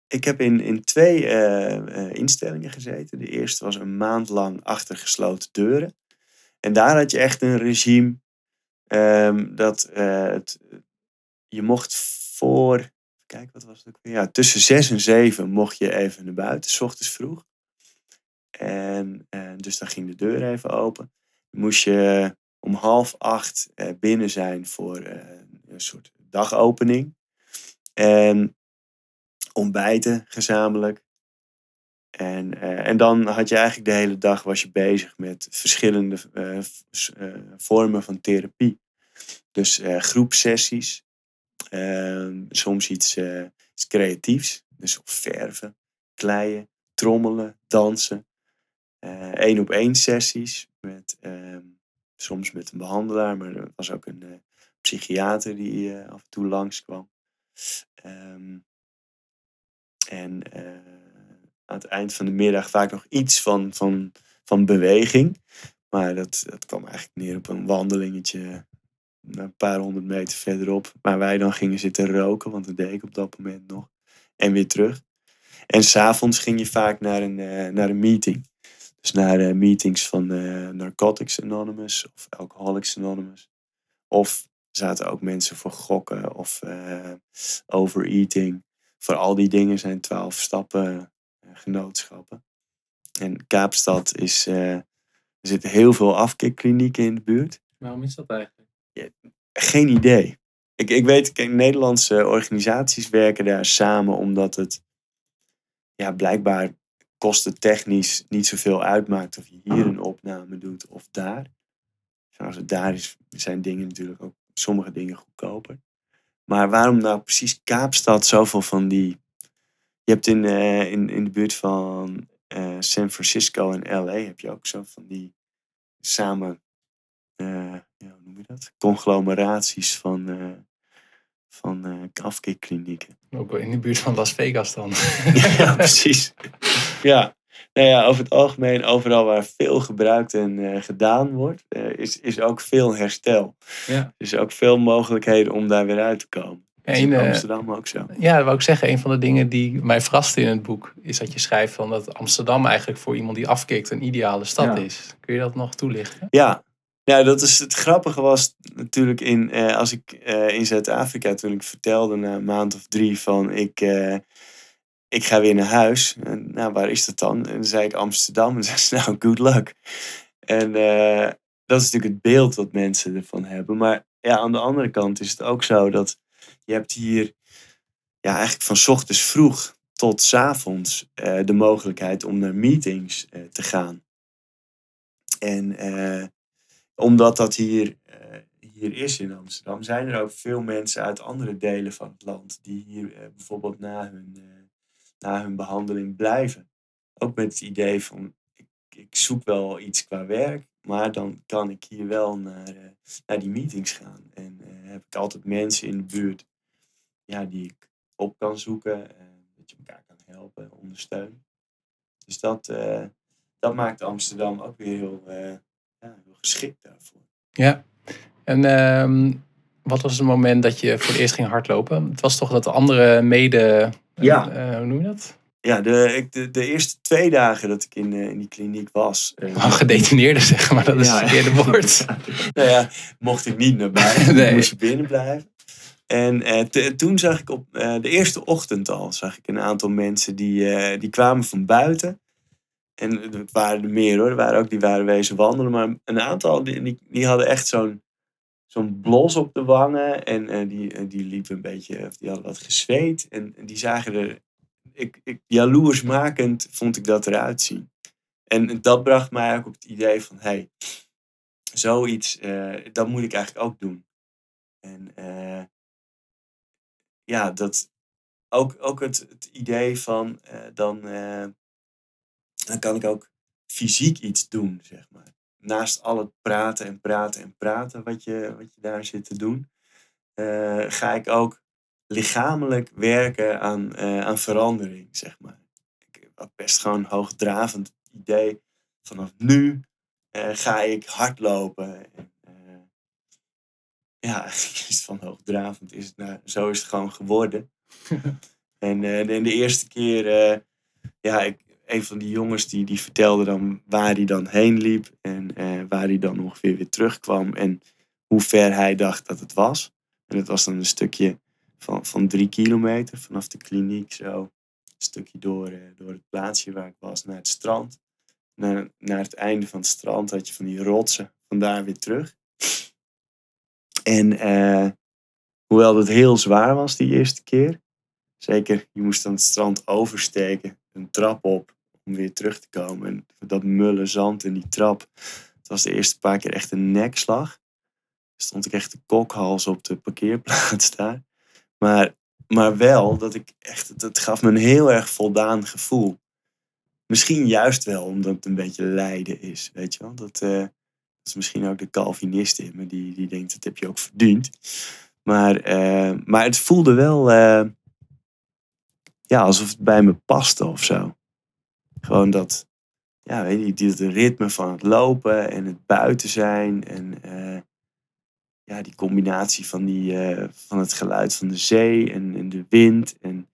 ik heb in, in twee uh, instellingen gezeten. De eerste was een maand lang achter gesloten deuren. En daar had je echt een regime um, dat uh, het, je mocht voor, kijk wat was het ook weer, ja, tussen zes en zeven mocht je even naar buiten, s ochtends vroeg. En, dus dan ging de deur even open. Moest je om half acht eh, binnen zijn voor eh, een soort dagopening. En ontbijten gezamenlijk. En, eh, en dan had je eigenlijk de hele dag was je bezig met verschillende eh, eh, vormen van therapie. Dus groepsessies, Ehm, soms iets, iets creatiefs, dus verven, kleien, trommelen, dansen. Eén op één sessies, met, ehm, soms met een behandelaar, maar er was ook een psychiater die af en toe langskwam. Ehm, en eh, aan het eind van de middag vaak nog iets van, van, van beweging. Maar dat, dat kwam eigenlijk neer op een wandelingetje een paar honderd meter verderop. Waar wij dan gingen zitten roken, want dat deed ik op dat moment nog. En weer terug. En s'avonds ging je vaak naar een, eh, naar een meeting. Dus naar eh, meetings van Narcotics Anonymous of Alcoholics Anonymous. Of zaten ook mensen voor gokken of overeating. Voor al die dingen zijn twaalf stappen eh, genootschappen. En Kaapstad is, eh, er zitten heel veel afkikklinieken in de buurt. Waarom is dat eigenlijk? Geen idee. Ik, ik weet, kijk, Nederlandse organisaties werken daar samen omdat het ja, blijkbaar kostentechnisch niet zoveel uitmaakt of je hier een opname doet of daar. Zoals het daar is, zijn dingen natuurlijk ook sommige dingen goedkoper. Maar waarom nou precies Kaapstad zoveel van die. Je hebt in, eh, in, in de buurt van eh, San Francisco en LA heb je ook zo van die samen eh, ja, hoe noem je dat? Conglomeraties van, van afkikklinieken. Ook in de buurt van Las Vegas dan. <laughs> ja, precies. Ja. Nou ja, over het algemeen, overal waar veel gebruikt en eh, gedaan wordt, eh, is, is ook veel herstel. Ja. Er is ook veel mogelijkheden om daar weer uit te komen. Eén, in eh, Amsterdam ook zo. Ja, dat wou ik zeggen. Een van de dingen die mij verraste in het boek is dat je schrijft van dat Amsterdam eigenlijk voor iemand die afkikt een ideale stad Ja. is. Kun je dat nog toelichten? Ja. Ja, dat is het grappige was natuurlijk in, eh, als ik eh, in Zuid-Afrika toen ik vertelde na een maand of drie van ik, eh, ik ga weer naar huis. En, nou, waar is dat dan? En zei ik Amsterdam. <laughs> En zei ze, nou, good luck. En eh, dat is natuurlijk het beeld wat mensen ervan hebben. Maar ja, aan de andere kant is het ook zo dat je hebt hier ja, eigenlijk van ochtends vroeg tot 's avonds eh, de mogelijkheid om naar meetings eh, te gaan. En omdat dat hier, hier is in Amsterdam, zijn er ook veel mensen uit andere delen van het land die hier bijvoorbeeld na hun, na hun behandeling blijven. Ook met het idee van, ik, ik zoek wel iets qua werk, maar dan kan ik hier wel naar, eh, naar die meetings gaan. En eh, heb ik altijd mensen in de buurt ja, die ik op kan zoeken, eh, dat je elkaar kan helpen, ondersteunen. Dus dat, dat maakt Amsterdam ook weer heel, ja, heel geschikt daarvoor. Ja. En ehm, wat was het moment dat je voor het eerst ging hardlopen? Het was toch dat de andere mede... Ja. eh, hoe noem je dat? Ja, de, ik, de, de eerste twee dagen dat ik in, eh, in die kliniek was. eh, Nou, gedetineerde zeggen, maar dat is Ja, het verkeerde woord. <laughs> nou ja, mocht ik niet naar buiten. <laughs> Nee. Moest je binnen blijven. En te- toen zag ik op de eerste ochtend al zag ik een aantal mensen die, die kwamen van buiten. En het waren er meer hoor. Er waren ook die waren wezen wandelen. Maar een aantal die, die, die hadden echt zo'n zo'n blos op de wangen. En eh, die, eh, die liepen een beetje, of die hadden wat gezweet. En, die zagen er, ik, ik, jaloersmakend vond ik dat eruit zien. En dat bracht mij ook op het idee van, hey, zoiets, eh, dat moet ik eigenlijk ook doen. En eh, ja, dat, ook, ook het, het idee van, eh, dan, eh, dan kan ik ook fysiek iets doen, zeg maar. Naast al het praten en praten en praten wat je, wat je daar zit te doen, eh, ga ik ook lichamelijk werken aan, eh, aan verandering, zeg maar. Ik had best gewoon een hoogdravend idee. Vanaf nu eh, ga ik hardlopen. En, ja, <laughs> is van hoogdravend is het nou, zo is het gewoon geworden. <laughs> en, en de eerste keer, ja, ik, een van die jongens die, die vertelde dan waar hij dan heen liep en eh, waar hij dan ongeveer weer terugkwam en hoe ver hij dacht dat het was. En dat was dan een stukje van, van drie kilometer vanaf de kliniek zo. Een stukje door, eh, door het plaatsje waar ik was naar het strand. Naar, naar het einde van het strand had je van die rotsen, vandaar weer terug. En eh, hoewel dat heel zwaar was die eerste keer, Zeker, je moest dan het strand oversteken, een trap op om weer terug te komen. En dat mulle zand in die trap, het was de eerste paar keer echt een nekslag. Stond ik echt de kokhals op de parkeerplaats <laughs> daar. Maar, maar wel, dat ik echt, dat gaf me een heel erg voldaan gevoel. Misschien juist wel omdat het een beetje lijden is, weet je wel. Dat, eh, dat is misschien ook de Calvinist in me, die, die denkt dat heb je ook verdiend. Maar, eh, maar het voelde wel eh, ja, alsof het bij me paste of zo. Gewoon dat, ja, weet je, die, het ritme van het lopen en het buiten zijn. En eh, ja, die combinatie van, die, van het geluid van de zee en, en de wind. En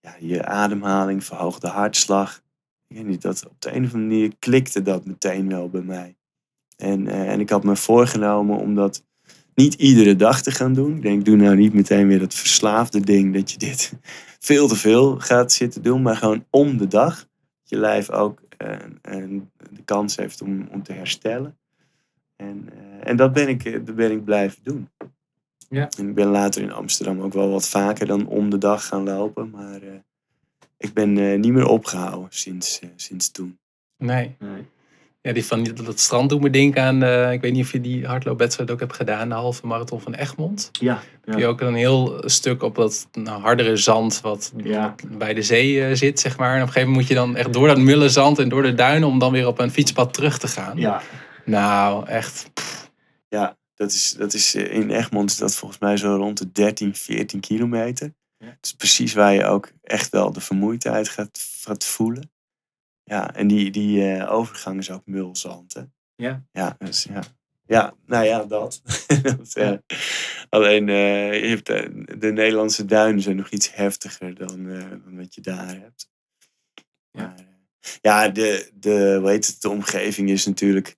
ja, je ademhaling, verhoogde hartslag. Ik weet niet, dat op de een of andere manier klikte dat meteen wel bij mij. En, en ik had me voorgenomen om dat niet iedere dag te gaan doen. Ik denk, doe nou niet meteen weer dat verslaafde ding dat je dit <laughs> veel te veel gaat zitten doen, maar gewoon om de dag. Je lijf ook uh, de kans heeft om, om te herstellen. En, uh, en dat, ben ik, dat ben ik blijven doen. Ja. En ik ben later in Amsterdam ook wel wat vaker dan om de dag gaan lopen, maar uh, ik ben niet meer opgehouden sinds, sinds toen. Nee. nee. Ja, die van dat strand doet me denken aan, uh, ik weet niet of je die hardloopwedstrijd ook hebt gedaan, de halve marathon van Egmond. Ja. ja. Heb je ook een heel stuk op dat nou, hardere zand wat ja. bij de zee uh, zit, zeg maar. En op een gegeven moment moet je dan echt door dat mulle zand en door de duinen om dan weer op een fietspad terug te gaan. Ja. Nou, echt. Pff. Ja, dat is, dat is eh, in Egmond is dat volgens mij zo rond de 13, 14 kilometer. Ja. Dat is precies waar je ook echt wel de vermoeidheid gaat, gaat voelen. Ja, en die, die uh, overgang is ook mulzand. Hè? Ja. Ja, dus, ja. ja, nou ja, dat. <laughs> dat uh, alleen uh, je hebt de, de, Nederlandse duinen zijn nog iets heftiger dan, dan wat je daar hebt. Ja, maar, ja de, de, hoe heet het, de omgeving is natuurlijk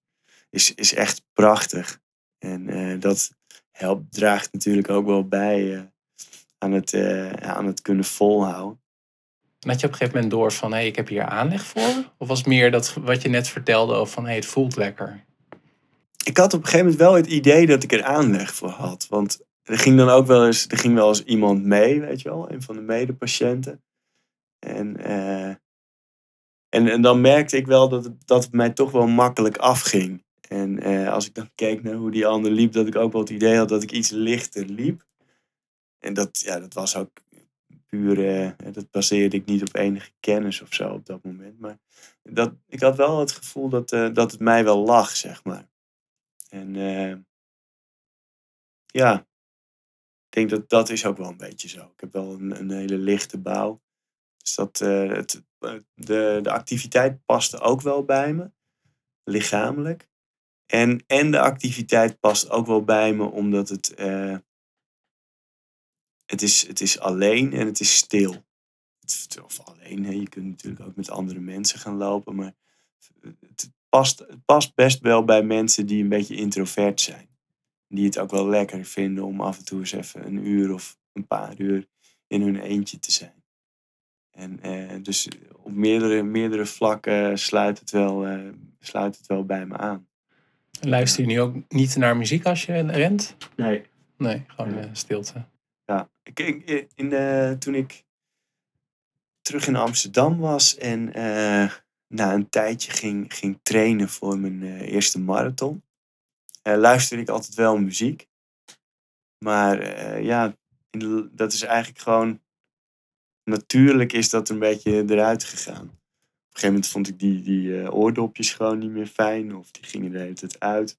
is, is echt prachtig. En dat helpt, draagt natuurlijk ook wel bij aan, het, aan het kunnen volhouden. En je op een gegeven moment door van hé, hey, ik heb hier aanleg voor? Of was meer dat wat je net vertelde over van hé, hey, het voelt lekker? Ik had op een gegeven moment wel het idee dat ik er aanleg voor had. Want er ging dan ook wel eens, er ging wel eens iemand mee, weet je wel, een van de medepatiënten. En, uh, en, en dan merkte ik wel dat het, dat mij toch wel makkelijk afging. En uh, als ik dan keek naar hoe die ander liep, dat ik ook wel het idee had dat ik iets lichter liep. En dat, ja, dat was ook puur, eh, dat baseerde ik niet op enige kennis of zo op dat moment. Maar dat, ik had wel het gevoel dat, uh, dat het mij wel lag, zeg maar. En ja, ik denk dat dat is ook wel een beetje zo. Ik heb wel een, een hele lichte bouw. Dus dat, het, de, de activiteit paste ook wel bij me, lichamelijk. En, en de activiteit past ook wel bij me, omdat het het is, het is alleen en het is stil. Of alleen, hè. je kunt natuurlijk ook met andere mensen gaan lopen, maar het past, het past best wel bij mensen die een beetje introvert zijn. Die het ook wel lekker vinden om af en toe eens even een uur of een paar uur in hun eentje te zijn. En eh, dus op meerdere, meerdere vlakken sluit het, wel, uh, sluit het wel bij me aan. Luister je nu ook niet naar muziek als je rent? Nee. Nee, gewoon uh, stilte. In, uh, toen ik terug in Amsterdam was en uh, na een tijdje ging, ging trainen voor mijn uh, eerste marathon, luisterde ik altijd wel muziek. Maar ja, dat is eigenlijk gewoon. Natuurlijk is dat een beetje eruit gegaan. Op een gegeven moment vond ik die, die oordopjes gewoon niet meer fijn, of die gingen de hele tijd uit.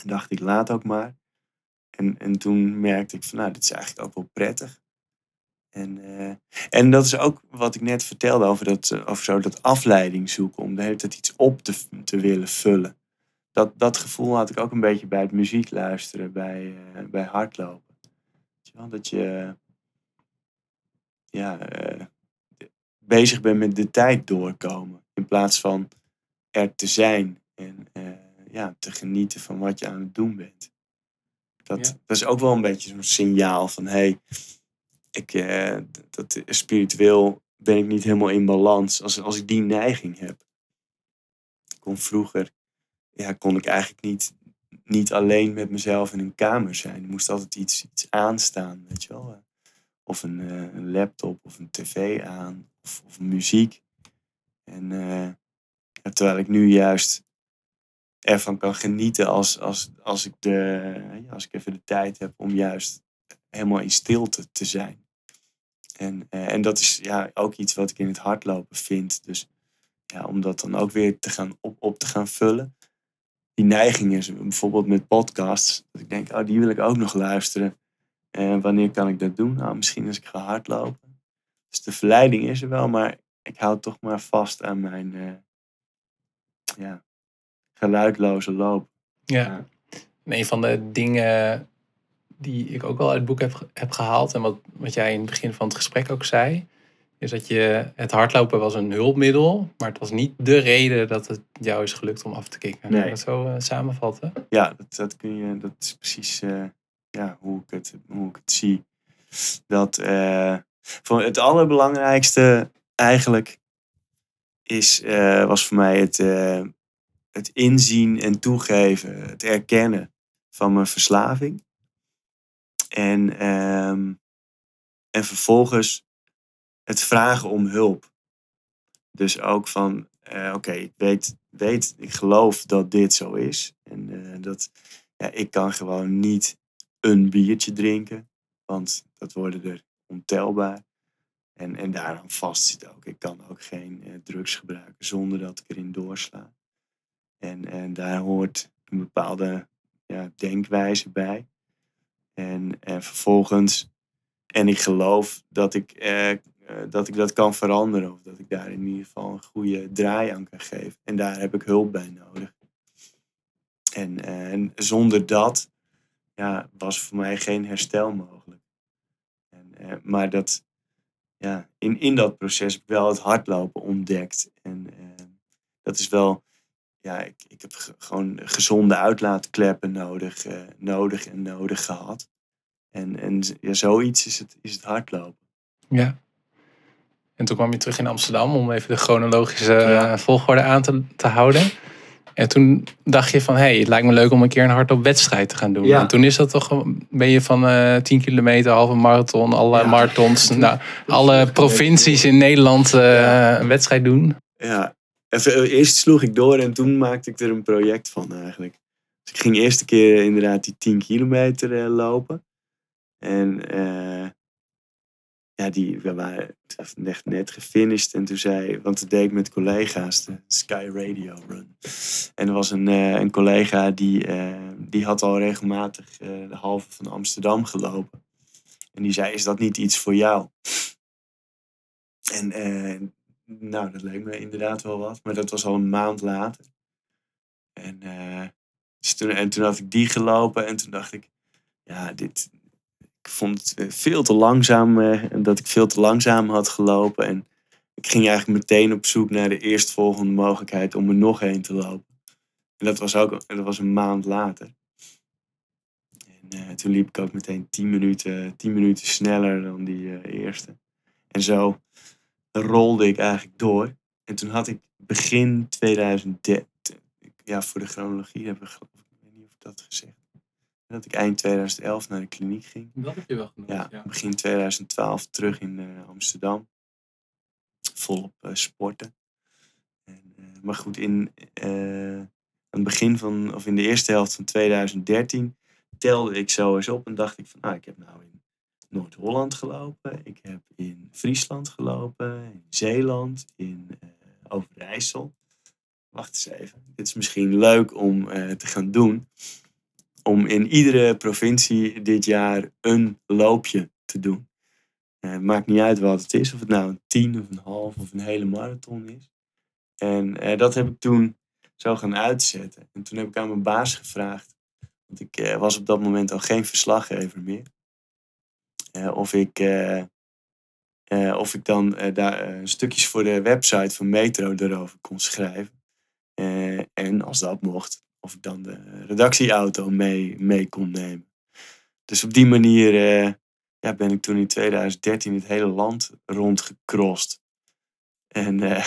En dacht ik, laat ook maar. En, en toen merkte ik van, nou, dit is eigenlijk ook wel prettig. En, uh, en dat is ook wat ik net vertelde over, dat, uh, over zo dat afleiding zoeken. Om de hele tijd iets op te, te willen vullen. Dat, dat gevoel had ik ook een beetje bij het muziek luisteren, bij, uh, bij hardlopen. Dat je ja, bezig bent met de tijd doorkomen. In plaats van er te zijn en ja, te genieten van wat je aan het doen bent. Dat, dat is ook wel een beetje zo'n signaal van hé, hey, ik, eh, dat, spiritueel ben ik niet helemaal in balans als, als ik die neiging heb. Ik kon vroeger, ja, kon ik eigenlijk niet, niet alleen met mezelf in een kamer zijn. Er moest altijd iets, iets aanstaan, weet je wel. of een, eh, een laptop of een tv aan of, of muziek. En eh, ja, terwijl ik nu juist ervan kan genieten als, als, als, ik de, als ik even de tijd heb om juist helemaal in stilte te zijn. En, eh, en dat is ja, ook iets wat ik in het hardlopen vind. Dus ja, om dat dan ook weer te gaan op, op te gaan vullen. Die neiging is bijvoorbeeld met podcasts. Dat ik denk, oh, die wil ik ook nog luisteren. En wanneer kan ik dat doen? Nou, misschien als ik ga hardlopen. Dus de verleiding is er wel, maar ik hou toch maar vast aan mijn uh, ja, geluidloze loop. Ja. En een van de dingen die ik ook wel uit het boek heb, heb gehaald en wat, wat jij in het begin van het gesprek ook zei, is dat je het hardlopen was een hulpmiddel, maar het was niet de reden dat het jou is gelukt om af te kicken. Nee. Dat zo uh, samenvatten? Ja, dat, dat, kun je, dat is precies uh, ja, hoe, ik het, hoe ik het zie. Dat uh, voor het allerbelangrijkste eigenlijk is, was voor mij het, het inzien en toegeven, het erkennen van mijn verslaving. En, um, en vervolgens het vragen om hulp. Dus ook van, uh, oké, ik weet, weet, ik geloof dat dit zo is. En uh, dat ja, ik kan gewoon niet een biertje drinken, want dat worden er ontelbaar. En, en daaraan vast zit ook. Ik kan ook geen uh, drugs gebruiken zonder dat ik erin doorsla. En, en daar hoort een bepaalde ja, denkwijze bij. En, en vervolgens, en ik geloof dat ik, eh, dat ik dat kan veranderen. Of dat ik daar in ieder geval een goede draai aan kan geven. En daar heb ik hulp bij nodig. En, en zonder dat ja, was voor mij geen herstel mogelijk. En, eh, maar dat, ja, in, in dat proces heb ik wel het hardlopen ontdekt. En eh, dat is wel ja, ik, ik heb gewoon gezonde uitlaatkleppen nodig, uh, nodig en nodig gehad. En, en ja, zoiets is het, is het hardlopen. Ja. En toen kwam je terug in Amsterdam om even de chronologische ja. Eh, volgorde aan te, te houden. En toen dacht je van, hé, hey, het lijkt me leuk om een keer een hardloopwedstrijd te gaan doen. Ja. En toen is dat toch, ben je van uh, eh, 10 kilometer, halve marathon, alle ja. marathons, <laughs> nou, alle provincies in Nederland uh, een wedstrijd doen. Ja, Even, eerst sloeg ik door en toen maakte ik er een project van eigenlijk. Dus ik ging de eerste keer inderdaad die 10 kilometer uh, lopen. En uh, ja, die, we waren echt net gefinished. En toen zei, want dat deed ik met collega's, de Sky Radio Run. En er was een, een collega die, die had al regelmatig de halve van Amsterdam gelopen. En die zei, is dat niet iets voor jou? En nou, dat leek me inderdaad wel wat. Maar dat was al een maand later. En, uh, dus toen, en toen had ik die gelopen. En toen dacht ik, ja, dit... Ik vond het eh, veel te langzaam. Uh, dat ik veel te langzaam had gelopen. En ik ging eigenlijk meteen op zoek naar de eerstvolgende mogelijkheid om er nog heen te lopen. En dat was ook dat was een maand later. En toen liep ik ook meteen 10 minuten, 10 minuten sneller dan die eerste. En zo rolde ik eigenlijk door. En toen had ik begin 2013, ja, voor de chronologie heb ik, ik weet niet of ik dat gezegd dat ik eind 2011 naar de kliniek ging. Dat heb je wel genoemd. Ja, begin 2012 terug in uh, Amsterdam. Volop uh, sporten. En, uh, maar goed, in het begin van, of in de eerste helft van 2013 telde ik zo eens op en dacht ik van, nou, ik heb nou in Noord-Holland gelopen. Ik heb in Friesland gelopen, in Zeeland, in uh, Overijssel. Wacht eens even. Dit is misschien leuk om uh, te gaan doen. Om in iedere provincie dit jaar een loopje te doen. Uh, maakt niet uit wat het is. Of het nou een tien of een half of een hele marathon is. En dat heb ik toen zo gaan uitzetten. En toen heb ik aan mijn baas gevraagd. Want ik was op dat moment al geen verslaggever meer. Eh, of, ik, eh, eh, of ik dan daar stukjes voor de website van Metro erover kon schrijven. en als dat mocht, of ik dan de redactieauto mee, mee kon nemen. Dus op die manier ja, ben ik toen in 2013 het hele land rondgecrossed. En <laughs> uh,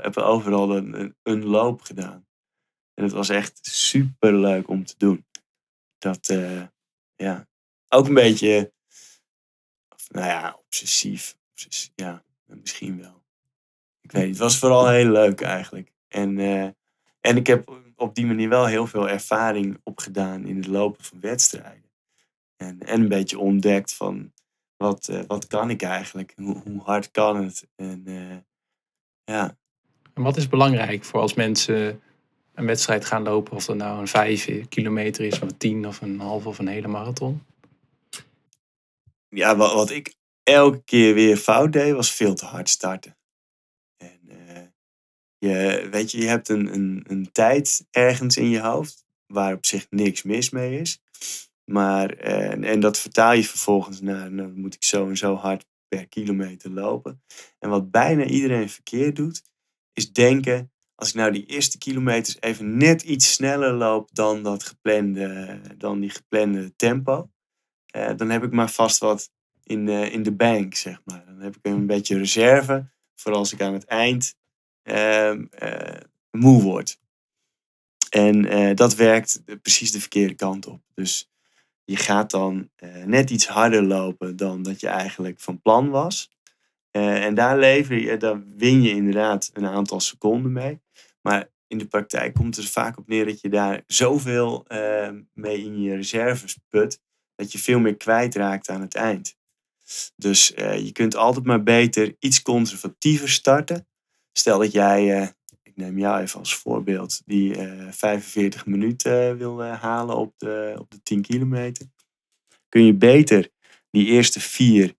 heb overal een, een, loop gedaan. En het was echt super leuk om te doen. Dat, ja, ook een beetje Nou ja, obsessief. ja, misschien wel. Ik weet. Het was vooral heel leuk eigenlijk. En, eh, en ik heb op die manier wel heel veel ervaring opgedaan in het lopen van wedstrijden. En, en een beetje ontdekt van wat, eh, wat kan ik eigenlijk? Hoe, hoe hard kan het? En eh, ja. En wat is belangrijk voor als mensen een wedstrijd gaan lopen? Of dat nou een vijf kilometer is, of een tien, of een half of een hele marathon? Ja, wat, wat ik elke keer weer fout deed, was veel te hard starten. En eh, je, weet je, je hebt een, een, een tijd ergens in je hoofd waar op zich niks mis mee is. Maar, en, en dat vertaal je vervolgens naar, nou moet ik zo en zo hard per kilometer lopen. En wat bijna iedereen verkeerd doet, is denken, als ik nou die eerste kilometers even net iets sneller loop dan, dat geplande, dan die geplande tempo, eh, dan heb ik maar vast wat in, in de bank, zeg maar. Dan heb ik een beetje reserve voor als ik aan het eind uh, moe word. En eh, dat werkt precies de verkeerde kant op. Dus je gaat dan net iets harder lopen dan dat je eigenlijk van plan was. En daar, lever je, daar win je inderdaad een aantal seconden mee. Maar in de praktijk komt het er vaak op neer dat je daar zoveel uh, mee in je reserves put, dat je veel meer kwijtraakt aan het eind. Dus je kunt altijd maar beter iets conservatiever starten. Stel dat jij, ik neem jou even als voorbeeld, die 45 minuten wil halen op de, op de 10 kilometer. Kun je beter die eerste vier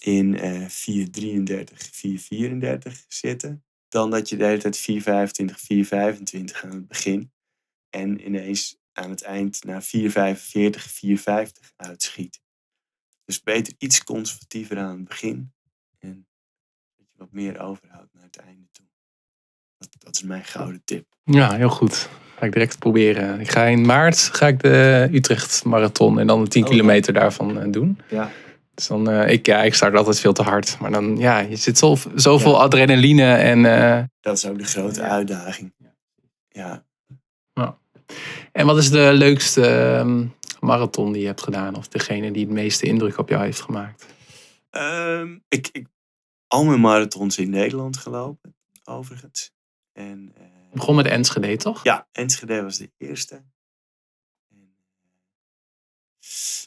in uh, 4.33, 4.34 zitten. Dan dat je de hele tijd 4.25, 4.25 aan het begin. En ineens aan het eind naar 4.45, 4.50 uitschiet. Dus beter iets conservatiever aan het begin. En dat je wat meer overhoudt naar het einde toe. Dat, dat is mijn gouden tip. Ja, heel goed. Ga ik direct proberen. Ik ga in maart ga ik de Utrecht Marathon en dan de 10 oh, kilometer daarvan eh, doen. Ja. Dus dan, uh, ik, ja, ik start altijd veel te hard. Maar dan, ja, je zit zo, zoveel ja. adrenaline en... Uh, dat is ook de grote ja. uitdaging. Ja. ja. En wat is de leukste um, marathon die je hebt gedaan? Of degene die het meeste indruk op jou heeft gemaakt? Um, ik, ik, al mijn marathons in Nederland gelopen, overigens. En, uh, begon met Enschede, toch? Ja, Enschede was de eerste. En,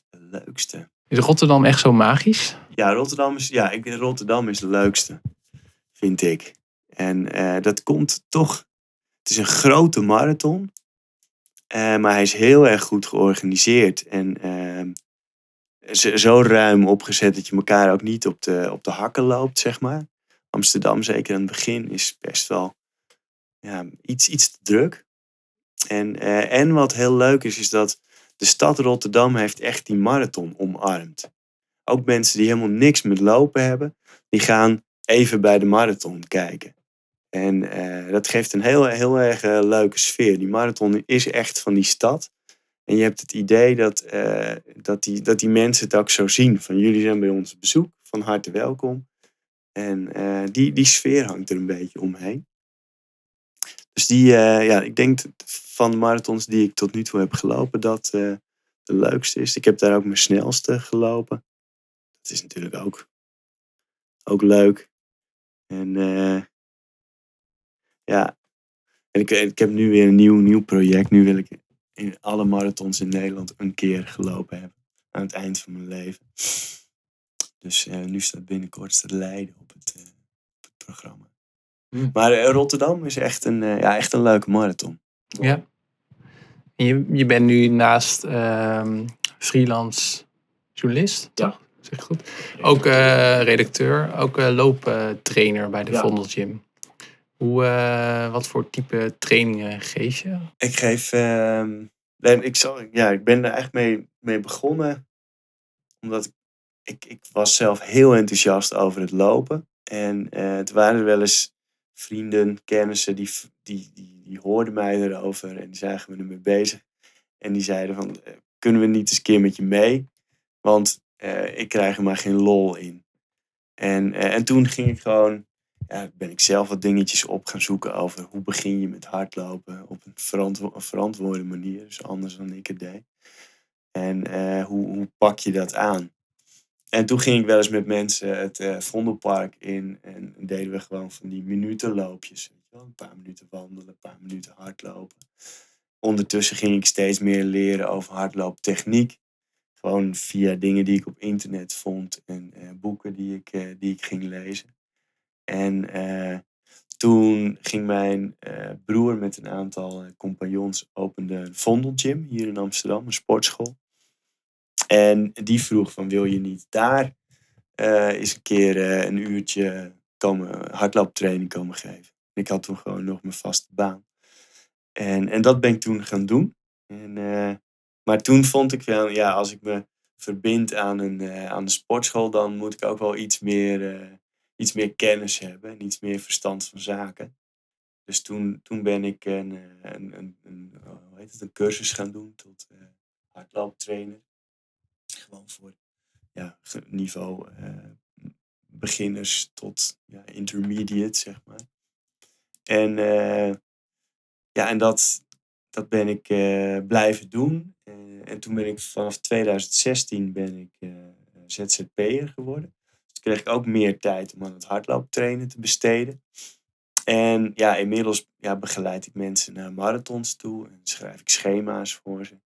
de leukste. Is Rotterdam echt zo magisch? Ja, Rotterdam is, ja, ik, Rotterdam is de leukste, vind ik. En uh, dat komt toch. Het is een grote marathon. Uh, maar hij is heel erg goed georganiseerd. En uh, zo ruim opgezet dat je elkaar ook niet op de, op de hakken loopt, zeg maar. Amsterdam, zeker aan het begin, is best wel ja, iets, iets te druk. En, en wat heel leuk is, is dat de stad Rotterdam heeft echt die marathon omarmd. Ook mensen die helemaal niks met lopen hebben, die gaan even bij de marathon kijken. En uh, dat geeft een heel, heel erg uh, leuke sfeer. Die marathon is echt van die stad. En je hebt het idee dat, uh, dat, die, dat die mensen het ook zo zien. Van jullie zijn bij ons op bezoek, van harte welkom. En die, die sfeer hangt er een beetje omheen. Dus die, ja, ik denk van de marathons die ik tot nu toe heb gelopen, dat de leukste is. Ik heb daar ook mijn snelste gelopen. Dat is natuurlijk ook, ook leuk. En ja, en ik, ik heb nu weer een nieuw, nieuw project. Nu wil ik in alle marathons in Nederland een keer gelopen hebben. Aan het eind van mijn leven. Dus uh, nu staat binnenkort staat Leiden op het, op het programma. Mm. Maar Rotterdam is echt een, ja, echt een leuke marathon. Ja. En je, je bent nu naast uh, freelance journalist, ja. toch? Zeg goed. Ook uh, redacteur, ook uh, looptrainer bij de ja. Vondel Gym. Hoe, uh, wat voor type trainingen geef je? Ik geef, ehm, ik, zal, ja, ik ben er echt mee, mee begonnen. Omdat ik, ik, was zelf heel enthousiast over het lopen. En het waren wel eens vrienden, kennissen die, die, die, die hoorden mij erover en die zagen we ermee bezig. En die zeiden van, eh, kunnen we niet eens een keer met je mee? Want uh, ik krijg er maar geen lol in. En, uh, en toen ging ik gewoon, ja, ben ik zelf wat dingetjes op gaan zoeken over hoe begin je met hardlopen op een, verantwo een verantwoorde manier. Dus anders dan ik het deed. En hoe, hoe pak je dat aan? en toen ging ik wel eens met mensen het uh, Vondelpark in. En deden we gewoon van die minutenloopjes. Een paar minuten wandelen, een paar minuten hardlopen. Ondertussen ging ik steeds meer leren over hardlooptechniek. Gewoon via dingen die ik op internet vond en uh, boeken die ik, die ik ging lezen. En toen ging mijn broer met een aantal compagnons opende een Vondelgym hier in Amsterdam, een sportschool. En die vroeg van wil je niet daar eens een keer een uurtje komen, hardlooptraining komen geven. En ik had toen gewoon nog mijn vaste baan. En, en dat ben ik toen gaan doen. En, maar toen vond ik wel, ja, als ik me verbind aan een, aan de sportschool, dan moet ik ook wel iets meer, iets meer kennis hebben en iets meer verstand van zaken. Dus toen, toen ben ik een, een, een, een, hoe heet het, een cursus gaan doen tot hardlooptrainer gewoon voor ja, niveau uh, beginners tot ja, intermediate, zeg maar. En, uh, ja, en dat, dat ben ik uh, blijven doen. en toen ben ik vanaf 2016 ben ik ZZP'er geworden. Kreeg ik ook meer tijd om aan het hardlooptrainen te besteden. En ja, inmiddels ja, begeleid ik mensen naar marathons toe en schrijf ik schema's voor ze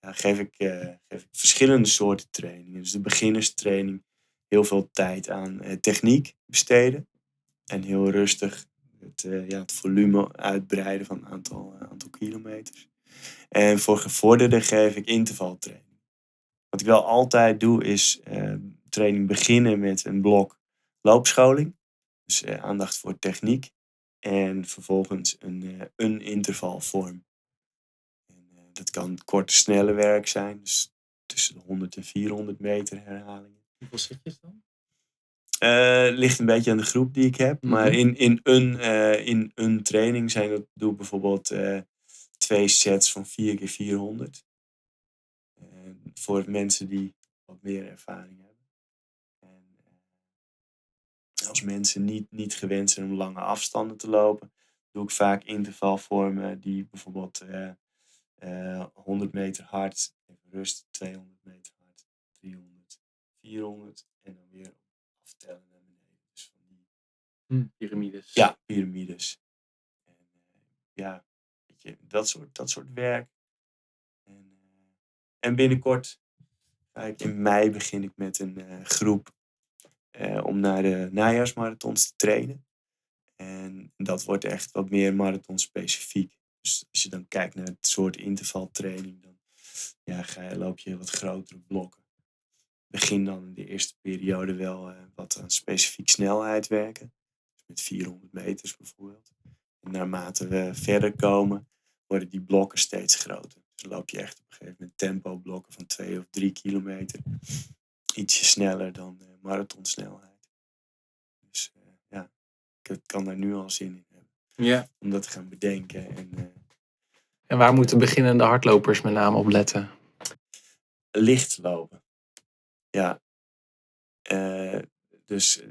ja, geef, ik, uh, geef verschillende soorten trainingen. Dus de beginnerstraining, heel veel tijd aan uh, techniek besteden. En heel rustig het, ja, het volume uitbreiden van een aantal, aantal kilometers. En voor gevorderden geef ik intervaltraining. Wat ik wel altijd doe is training beginnen met een blok loopscholing. Dus aandacht voor techniek. En vervolgens een, een intervalvorm dat kan korte, snelle werk zijn. Dus tussen de 100 en 400 meter herhalingen. Hoeveel setjes dan? Ligt een beetje aan de groep die ik heb. Mm -hmm. Maar in, in, een, in een training zijn dat, doe ik bijvoorbeeld twee sets van 4 keer 400. voor mensen die wat meer ervaring hebben. Als mensen niet, niet gewend zijn om lange afstanden te lopen, doe ik vaak intervalvormen die bijvoorbeeld 100 eh, meter hard, even rust, 200 meter hard, 300, 400 en dan weer aftellen naar beneden. Dus van die hm, piramides. Ja, piramides. En uh, ja, weet je, dat soort, dat soort werk. En, en binnenkort, in mei begin ik met een groep om naar de najaarsmarathons te trainen. En dat wordt echt wat meer marathon specifiek. Dus als je dan kijkt naar het soort intervaltraining, dan ja, ga je, loop je wat grotere blokken. Begin dan in de eerste periode wel uh, wat aan specifiek snelheid werken. Dus met 400 meters bijvoorbeeld. En naarmate we verder komen, worden die blokken steeds groter. Dus loop je echt op een gegeven moment tempo blokken van 2 of 3 kilometer. Ietsje sneller dan uh, marathonsnelheid. Dus uh, ja, ik kan daar nu al zin in hebben. Ja. Om dat te gaan bedenken. En, uh, en waar moeten beginnende hardlopers met name op letten? Licht lopen. Ja. Uh, dus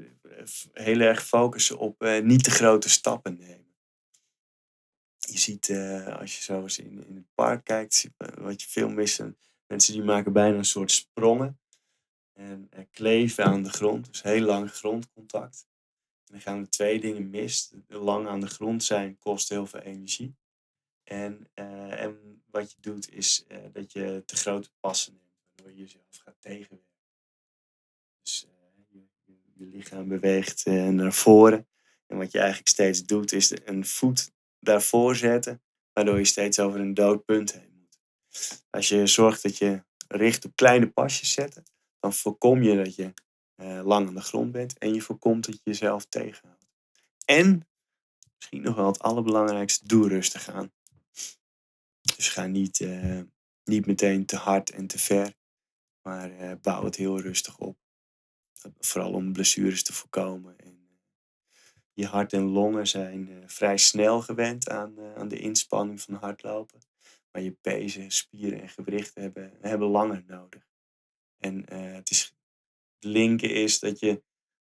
heel erg focussen op uh, niet te grote stappen nemen. Je ziet als je zo eens in, in het park kijkt, wat je veel missen. Mensen die maken bijna een soort sprongen. En kleven aan de grond. Dus heel lang grondcontact dan gaan er twee dingen mis. Lang aan de grond zijn kost heel veel energie. En, uh, en wat je doet is uh, dat je te grote passen neemt, waardoor je jezelf gaat tegenwerken. Dus je, je, je, lichaam beweegt naar voren. En wat je eigenlijk steeds doet is een voet daarvoor zetten, waardoor je steeds over een dood punt heen moet. Als je zorgt dat je richt op kleine pasjes zetten, dan voorkom je dat je uh, lang aan de grond bent en je voorkomt dat je jezelf tegenhoudt. En, misschien nog wel het allerbelangrijkste, doe rustig aan. Dus ga niet, uh, niet meteen te hard en te ver, maar uh, bouw het heel rustig op. Vooral om blessures te voorkomen. En, je hart en longen zijn vrij snel gewend aan, aan de inspanning van hardlopen. Maar je pezen, spieren en gewrichten hebben, hebben langer nodig. En het is linken is dat je,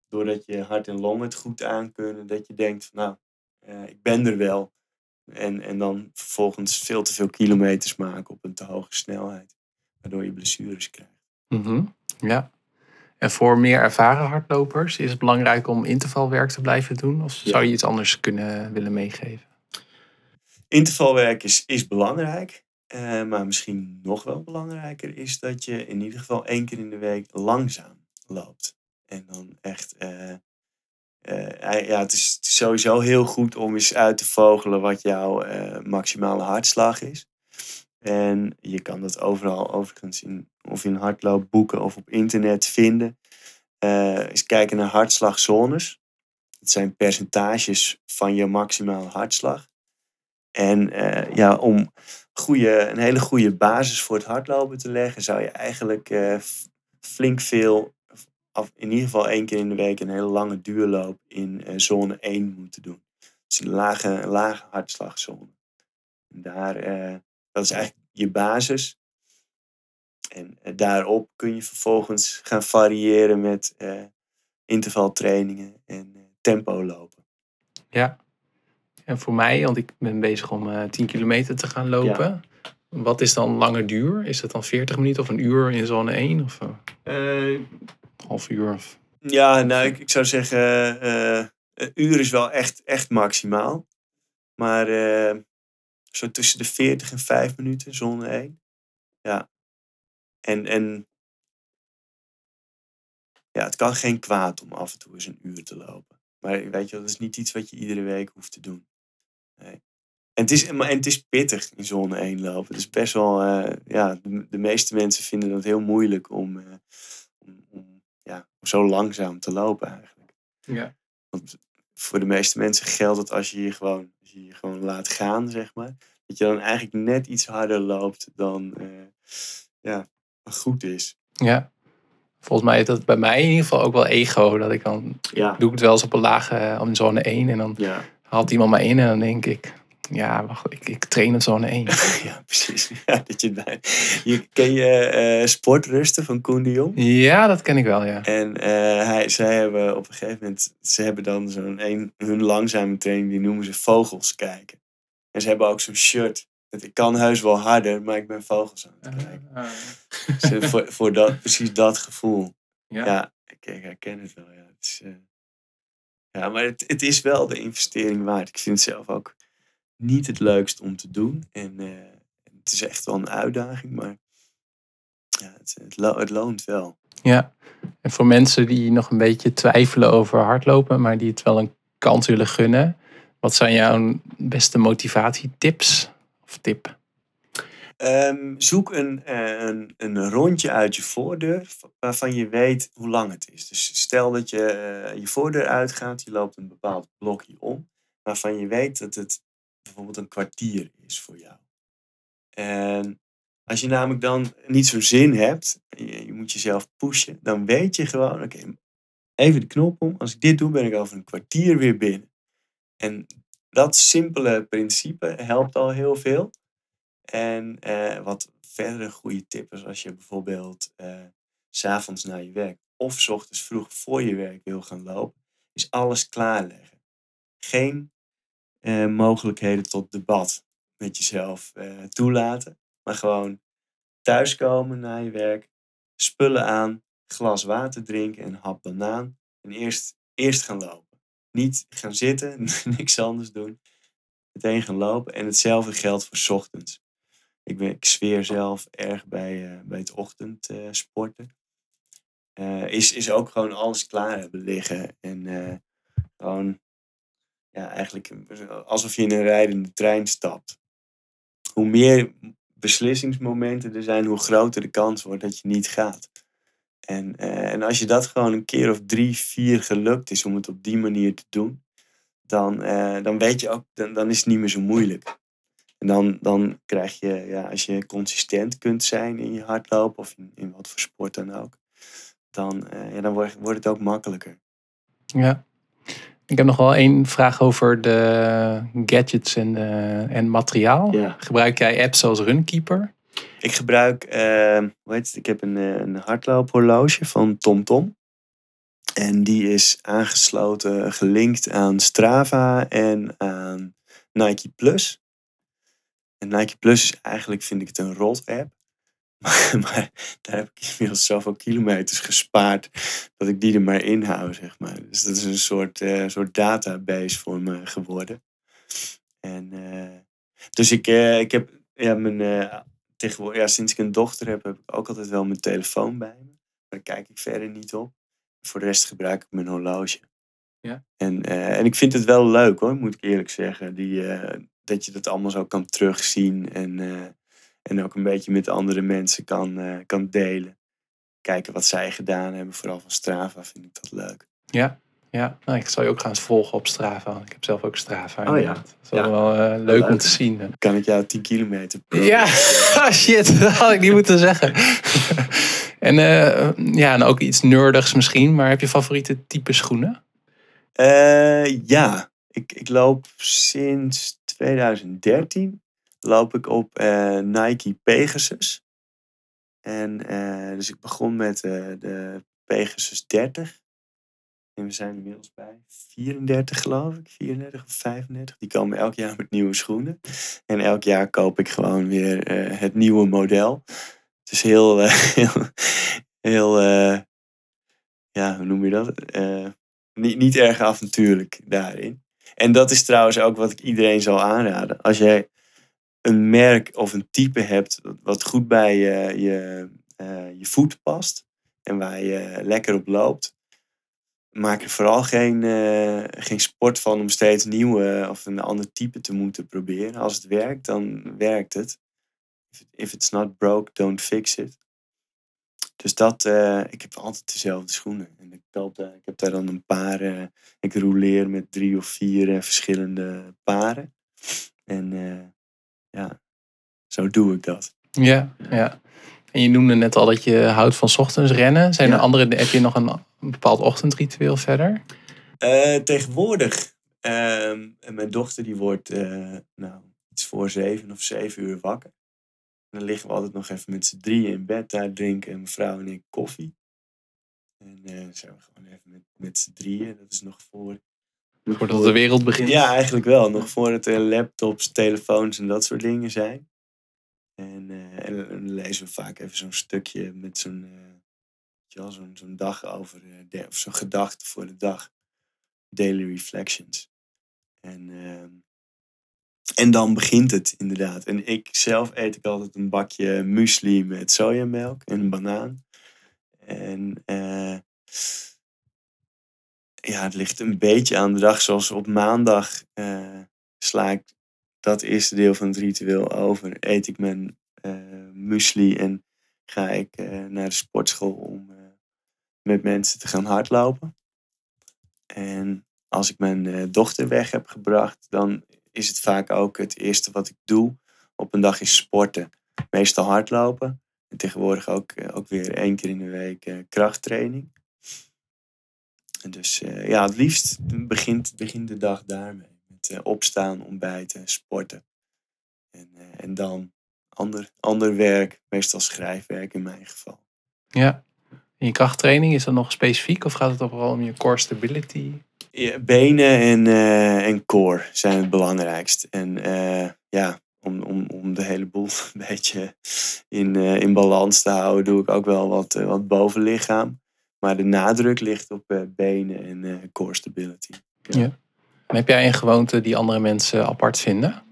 doordat je hart en longen het goed aankunnen, dat je denkt van nou, uh, ik ben er wel. En, en dan vervolgens veel te veel kilometers maken op een te hoge snelheid. Waardoor je blessures krijgt. Mhm, Ja. En voor meer ervaren hardlopers is het belangrijk om intervalwerk te blijven doen? Of Ja. zou je iets anders kunnen willen meegeven? Intervalwerk is, is belangrijk. Eh, maar misschien nog wel belangrijker is dat je in ieder geval één keer in de week langzaam loopt. En dan echt. eh, eh, ja, het is, sowieso heel goed om eens uit te vogelen wat jouw maximale hartslag is. En je kan dat overal overigens in, of in hardloopboeken of op internet vinden. Eens kijken naar hartslagzones. Het zijn percentages van je maximale hartslag. En eh, ja, om goede, een hele goede basis voor het hardlopen te leggen, zou je eigenlijk eh, flink veel, in ieder geval één keer in de week, een hele lange duurloop in eh, zone 1 moeten doen. Dus een lage, lage hartslagzone. Daar, dat is eigenlijk je basis. En daarop kun je vervolgens gaan variëren met intervaltrainingen en tempo lopen. Ja. En voor mij, want ik ben bezig om eh 10 kilometer te gaan lopen. Wat is dan langer duur? Is het dan 40 minuten of een uur in zone 1? Of eh, een half uur? Of... Ja, nou, ik, ik zou zeggen, eh, een uur is wel echt, echt maximaal. Maar eh, zo tussen de 40 en 5 minuten, zone 1. Ja. En, en ja, het kan geen kwaad om af en toe eens een uur te lopen. Maar weet je, dat is niet iets wat je iedere week hoeft te doen. Nee. En het is, en het is pittig in zone 1 lopen. Het is best wel, eh, ja, de, de meeste mensen vinden dat heel moeilijk om, eh, om, om, ja, om zo langzaam te lopen eigenlijk. Ja. Want voor de meeste mensen geldt het als je je gewoon, als je je gewoon laat gaan, zeg maar. Dat je dan eigenlijk net iets harder loopt dan eh, ja, goed is. ja. Volgens mij is dat bij mij in ieder geval ook wel ego. Dat ik dan Ja, doe ik het wel eens op een lage, op zone 1. En dan ja. Haalt iemand mij in en dan denk ik... Ja, wacht, ik, ik train op zone 1. ja precies. <laughs> Ja, dat je, je ken je eh, Sportrusten van Koen de Jong? Ja, dat ken ik wel, ja. En eh, hij, zij hebben op een gegeven moment, ze hebben dan zo'n een, hun langzame training, die noemen ze vogels kijken. En ze hebben ook zo'n shirt. Dat ik kan heus wel harder, maar ik ben vogels aan het kijken. Dus, voor, voor dat, precies dat gevoel. ja. Ja, ik, ik herken het wel. Ja, het is, eh, ja maar het, het is wel de investering waard. Ik vind het zelf ook niet het leukst om te doen. En eh, het is echt wel een uitdaging, maar ja, het, het, lo- het loont wel. Ja, en voor mensen die nog een beetje twijfelen over hardlopen, maar die het wel een kans willen gunnen, wat zijn jouw beste motivatietips of tip? Ehm, zoek een, eh, een, een rondje uit je voordeur waarvan je weet hoe lang het is. Dus stel dat je eh, je voordeur uitgaat, je loopt een bepaald blokje om, waarvan je weet dat het bijvoorbeeld een kwartier is voor jou. En als je namelijk dan niet zo'n zin hebt, je, je moet jezelf pushen, dan weet je gewoon, oké, even de knop om. Als ik dit doe, ben ik over een kwartier weer binnen. En dat simpele principe helpt al heel veel. En eh, wat verdere goede tip is als je bijvoorbeeld eh, s s'avonds naar je werk of 's ochtends vroeg voor je werk wil gaan lopen, is alles klaarleggen. Geen eh, mogelijkheden tot debat met jezelf toelaten, maar gewoon thuiskomen na je werk, spullen aan, glas water drinken en hap banaan en eerst, eerst gaan lopen. Niet gaan zitten, <laughs> niks anders doen, meteen gaan lopen en hetzelfde geldt voor 's ochtends. Ik, ben, ik zweer zelf erg bij, eh, bij het ochtendsporten. Eh, is, is ook gewoon alles klaar hebben liggen. En eh, gewoon, ja, eigenlijk alsof je in een rijdende trein stapt. Hoe meer beslissingsmomenten er zijn, hoe groter de kans wordt dat je niet gaat. En, en als je dat gewoon een keer of drie, vier gelukt is om het op die manier te doen, dan, dan weet je ook, dan, dan is het niet meer zo moeilijk. En dan, dan krijg je, ja, als je consistent kunt zijn in je hardlopen of in, in wat voor sport dan ook, dan, eh, ja, dan wordt, wordt het ook makkelijker. Ja. Ik heb nog wel één vraag over de gadgets en, eh, en materiaal. Ja. Gebruik jij apps zoals Runkeeper? Ik gebruik, eh, hoe heet het? Ik heb een, een hardloophorloge van TomTom. En die is aangesloten, gelinkt aan Strava en aan Nike Plus. En Nike Plus is eigenlijk, vind ik het een rot app. <laughs> Maar, daar heb ik inmiddels zoveel kilometers gespaard dat ik die er maar in hou, zeg maar. Dus dat is een soort, eh, soort database voor me geworden. En, eh, dus ik, eh, ik heb ja, mijn, tegenwoordig, ja, sinds ik een dochter heb, heb ik ook altijd wel mijn telefoon bij me. Daar kijk ik verder niet op. Voor de rest gebruik ik mijn horloge. Ja. En, eh, en ik vind het wel leuk hoor, moet ik eerlijk zeggen. Die, eh, dat je dat allemaal zo kan terugzien. En, eh, en ook een beetje met andere mensen kan, kan delen. Kijken wat zij gedaan hebben. Vooral van Strava vind ik dat leuk. Ja, ja. Nou, ik zal je ook gaan volgen op Strava. Ik heb zelf ook Strava. Oh ja. inderdaad. Dat is wel, Ja. wel leuk om te zien. Kan ik jou 10 kilometer Ja, <laughs> shit, dat had ik niet moeten zeggen. <laughs> en, ja, en ook iets nerdigs misschien, maar heb je favoriete type schoenen? Eh, ja, ik, ik loop sinds 2013 loop ik op eh, Nike Pegasus. En eh, dus ik begon met de Pegasus 30. En we zijn inmiddels bij 34 geloof ik, 34 of 35. Die komen elk jaar met nieuwe schoenen. En elk jaar koop ik gewoon weer het nieuwe model. Het is heel, <laughs> heel, heel ja, hoe noem je dat? Eh, niet, niet erg avontuurlijk daarin. En dat is trouwens ook wat ik iedereen zal aanraden. Als jij een merk of een type hebt wat goed bij je, je, eh, je voet past en waar je lekker op loopt, maak er vooral geen, eh, geen sport van om steeds nieuwe of een ander type te moeten proberen. Als het werkt, dan werkt het. If it's not broke, don't fix it. Dus dat, eh, ik heb altijd dezelfde schoenen. En ik, koop daar, ik heb daar dan een paar, eh, ik roleer met drie of vier eh, verschillende paren. En ja, zo doe ik dat. Ja, ja. En je noemde net al dat je houdt van 's ochtends rennen. Zijn er andere, heb je nog een, een bepaald ochtendritueel verder? Tegenwoordig, ehm, en mijn dochter die wordt nou, iets voor zeven of zeven uur wakker. En dan liggen we altijd nog even met z'n drieën in bed. Daar drinken mijn vrouw en ik koffie. En eh zijn we gewoon even met, met z'n drieën. Dat is nog voor Voordat de wereld begint? Ja, eigenlijk wel. Nog voordat er laptops, telefoons en dat soort dingen zijn. En, eh, en dan lezen we vaak even zo'n stukje met zo'n wel, zo'n zo'n dag over, de, of zo'n gedachte voor de dag. Daily reflections. En, ehm, en dan begint het inderdaad. En ik zelf eet ik altijd een bakje muesli met sojamelk en een banaan. En eh, ja, het ligt een beetje aan de dag. Zoals op maandag eh, sla ik dat eerste deel van het ritueel over. Eet ik mijn eh muesli en ga ik naar de sportschool om met mensen te gaan hardlopen. En als ik mijn dochter weg heb gebracht, dan is het vaak ook het eerste wat ik doe op een dag is sporten. Meestal hardlopen. En tegenwoordig ook, eh, ook weer één keer in de week eh, krachttraining. En dus eh, ja, het liefst begint, begint de dag daarmee. Met opstaan, ontbijten, sporten. En, en dan ander, ander werk, meestal schrijfwerk in mijn geval. Ja. En je krachttraining, is dat nog specifiek? Of gaat het toch om je core stability? Ja, benen en, eh, en core zijn het belangrijkst. En eh, ja, om, om, om de hele boel <laughs> een beetje in, eh, in balans te houden, doe ik ook wel wat, wat bovenlichaam. Maar de nadruk ligt op benen en core stability. En heb jij een gewoonte die andere mensen apart vinden?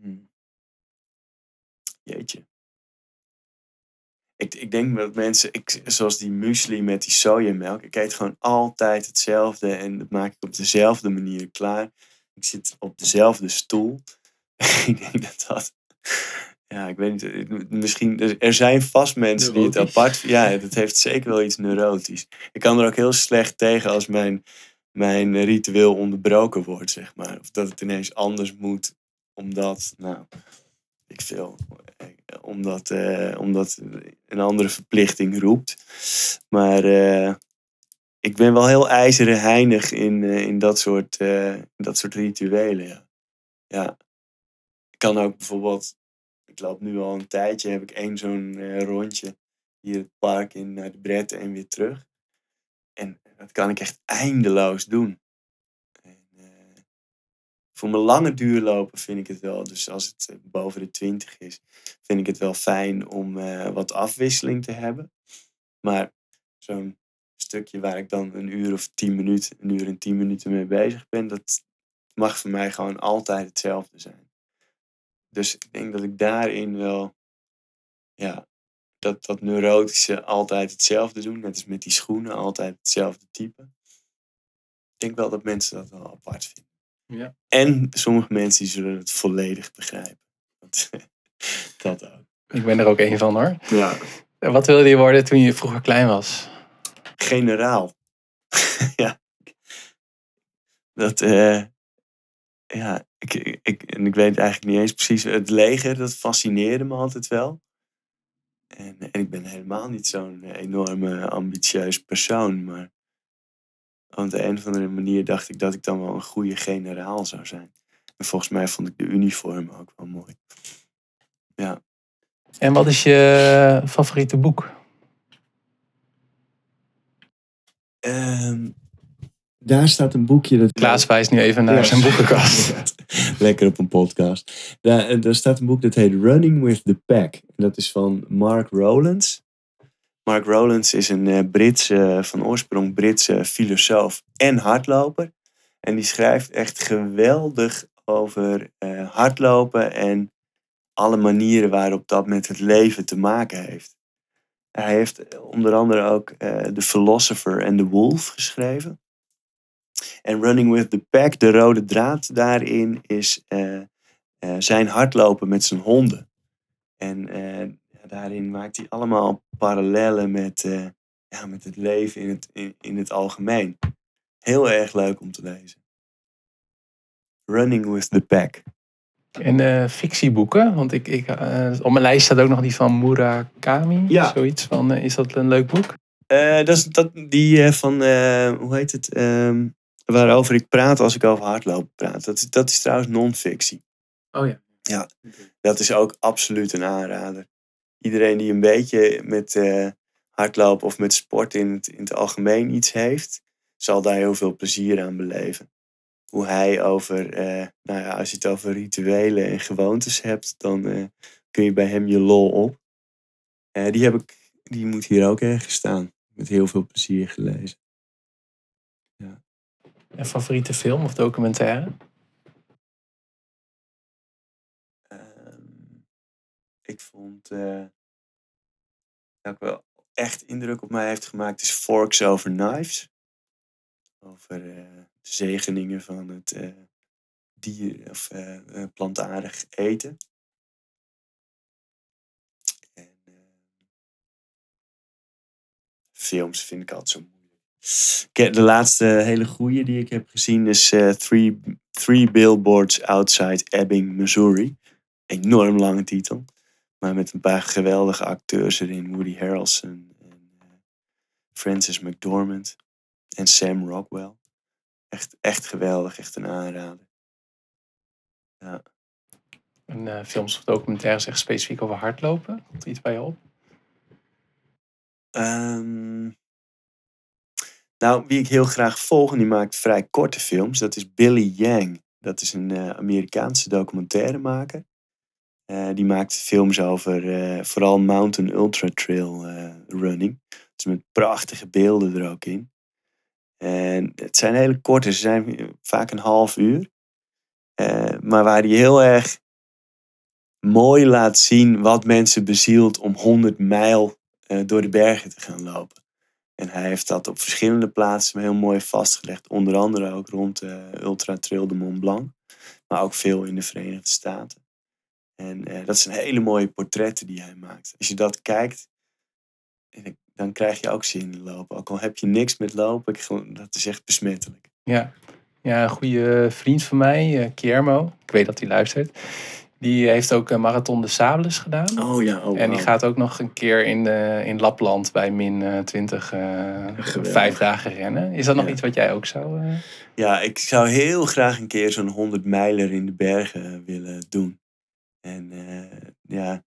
Hmm. Jeetje. Ik, ik denk dat mensen, ik, zoals die muesli met die sojamelk, ik eet gewoon altijd hetzelfde en dat maak ik op dezelfde manier klaar. Ik zit op dezelfde stoel. <laughs> ik denk dat dat, ja, ik weet niet, misschien, er- er zijn vast mensen die het apart, ja, <laughs> dat heeft zeker wel iets neurotisch. Ik kan er ook heel slecht tegen als mijn, mijn ritueel onderbroken wordt, zeg maar. Of dat het ineens anders moet omdat, nou, ik veel, omdat, eh, omdat een andere verplichting roept. Maar eh, ik ben wel heel ijzeren heinig in, eh, in, dat, soort, dat soort rituelen. Ja. ja. Ik kan ook bijvoorbeeld, ik loop nu al een tijdje, heb ik één zo'n rondje hier het park in naar de Bretten en weer terug. En dat kan ik echt eindeloos doen. Voor mijn lange duurlopen vind ik het wel, dus als het eh, boven de 20 is, vind ik het wel fijn om eh, wat afwisseling te hebben. Maar zo'n stukje waar ik dan een uur of tien minuten, een uur en tien minuten mee bezig ben, dat mag voor mij gewoon altijd hetzelfde zijn. Dus ik denk dat ik daarin wel, ja, dat, dat neurotische altijd hetzelfde doen. Net als met die schoenen, altijd hetzelfde type. Ik denk wel dat mensen dat wel apart vinden. Ja. En sommige mensen die zullen het volledig begrijpen. Dat, <laughs> dat ook. Ik ben er ook één van hoor. Ja. Wat wilde je worden toen je vroeger klein was? Generaal. <laughs> ja. Dat, eh, ja, ik, ik, en ik weet eigenlijk niet eens precies. Het leger, dat fascineerde me altijd wel. En, en ik ben helemaal niet zo'n enorme ambitieus persoon. Maar op de een of andere manier dacht ik dat ik dan wel een goede generaal zou zijn. En volgens mij vond ik de uniform ook wel mooi. Ja. En wat is je favoriete boek? Ehm, daar staat een boekje. Dat Klaas wijst nu even naar Ja. zijn boekenkast. <laughs> Lekker op een podcast. Daar, eh, daar staat een boek dat heet Running with the Pack. En dat is van Mark Rowlands. Mark Rowlands is een eh, Britse, van oorsprong Britse filosoof en hardloper. En die schrijft echt geweldig over eh, hardlopen en alle manieren waarop dat met het leven te maken heeft. Hij heeft onder andere ook eh, The Philosopher and the Wolf geschreven. En Running with the Pack, de rode draad daarin, is eh, eh, zijn hardlopen met zijn honden. En eh, daarin maakt hij allemaal parallellen met, eh, ja, met het leven in het, in, in het algemeen. Heel erg leuk om te lezen. Running with the Pack. En eh, fictieboeken, want ik, ik, eh, op mijn lijst staat ook nog die van Murakami. Ja. Zoiets van, is dat een leuk boek? Dat is dat, die van, hoe heet het, Ehm, waarover ik praat als ik over hardlopen praat. Dat, is- dat is trouwens non-fictie. Oh ja. Ja, dat is ook absoluut een aanrader. Iedereen die een beetje met eh, hardlopen of met sport in het, in het algemeen iets heeft, zal daar heel veel plezier aan beleven. Hoe hij over, eh, nou ja, als je het over rituelen en gewoontes hebt, dan eh, kun je bij hem je lol op. Die, heb ik, die moet hier ook ergens staan. Met heel veel plezier gelezen. Een favoriete film of documentaire? Ehm, ik vond dat wel echt indruk op mij heeft gemaakt is Forks Over Knives. Over eh, de zegeningen van het eh, dier of eh, plantaardig eten. En, films vind ik altijd zo moeilijk. De laatste hele goeie die ik heb gezien is Three, Three Billboards Outside Ebbing, Missouri. Enorm lange titel. Maar met een paar geweldige acteurs erin. Woody Harrelson en eh, Frances McDormand en Sam Rockwell. Echt, echt geweldig, echt een aanrader. En eh, films of documentaires echt specifiek over hardlopen? Komt er iets bij je op? Ehm, nou, wie ik heel graag volg, en die maakt vrij korte films, dat is Billy Yang. Dat is een eh, Amerikaanse documentairemaker. Eh, die maakt films over eh, vooral mountain ultra trail eh, running. Dus met prachtige beelden er ook in. En het zijn hele korte, ze zijn vaak een half uur. Maar waar hij heel erg mooi laat zien wat mensen bezielt om 100 mijl door de bergen te gaan lopen. En hij heeft dat op verschillende plaatsen heel mooi vastgelegd. Onder andere ook rond de Ultra Trail de Mont Blanc. Maar ook veel in de Verenigde Staten. En eh, dat zijn hele mooie portretten die hij maakt. Als je dat kijkt, eh, dan krijg je ook zin in lopen. Ook al heb je niks met lopen, ik, dat is echt besmettelijk. Ja. ja, een goede vriend van mij, eh Guillermo, ik weet dat hij luistert. Die heeft ook een Marathon de Sables gedaan. Oh ja, oh, En die gaat ook nog een keer in, eh, in Lapland bij min eh, 20 eh, Geweldig. vijf dagen rennen. Is dat nog Ja. iets wat jij ook zou... eh, Ja, ik zou heel graag een keer zo'n 100 mijler in de bergen willen doen. En eh, ja,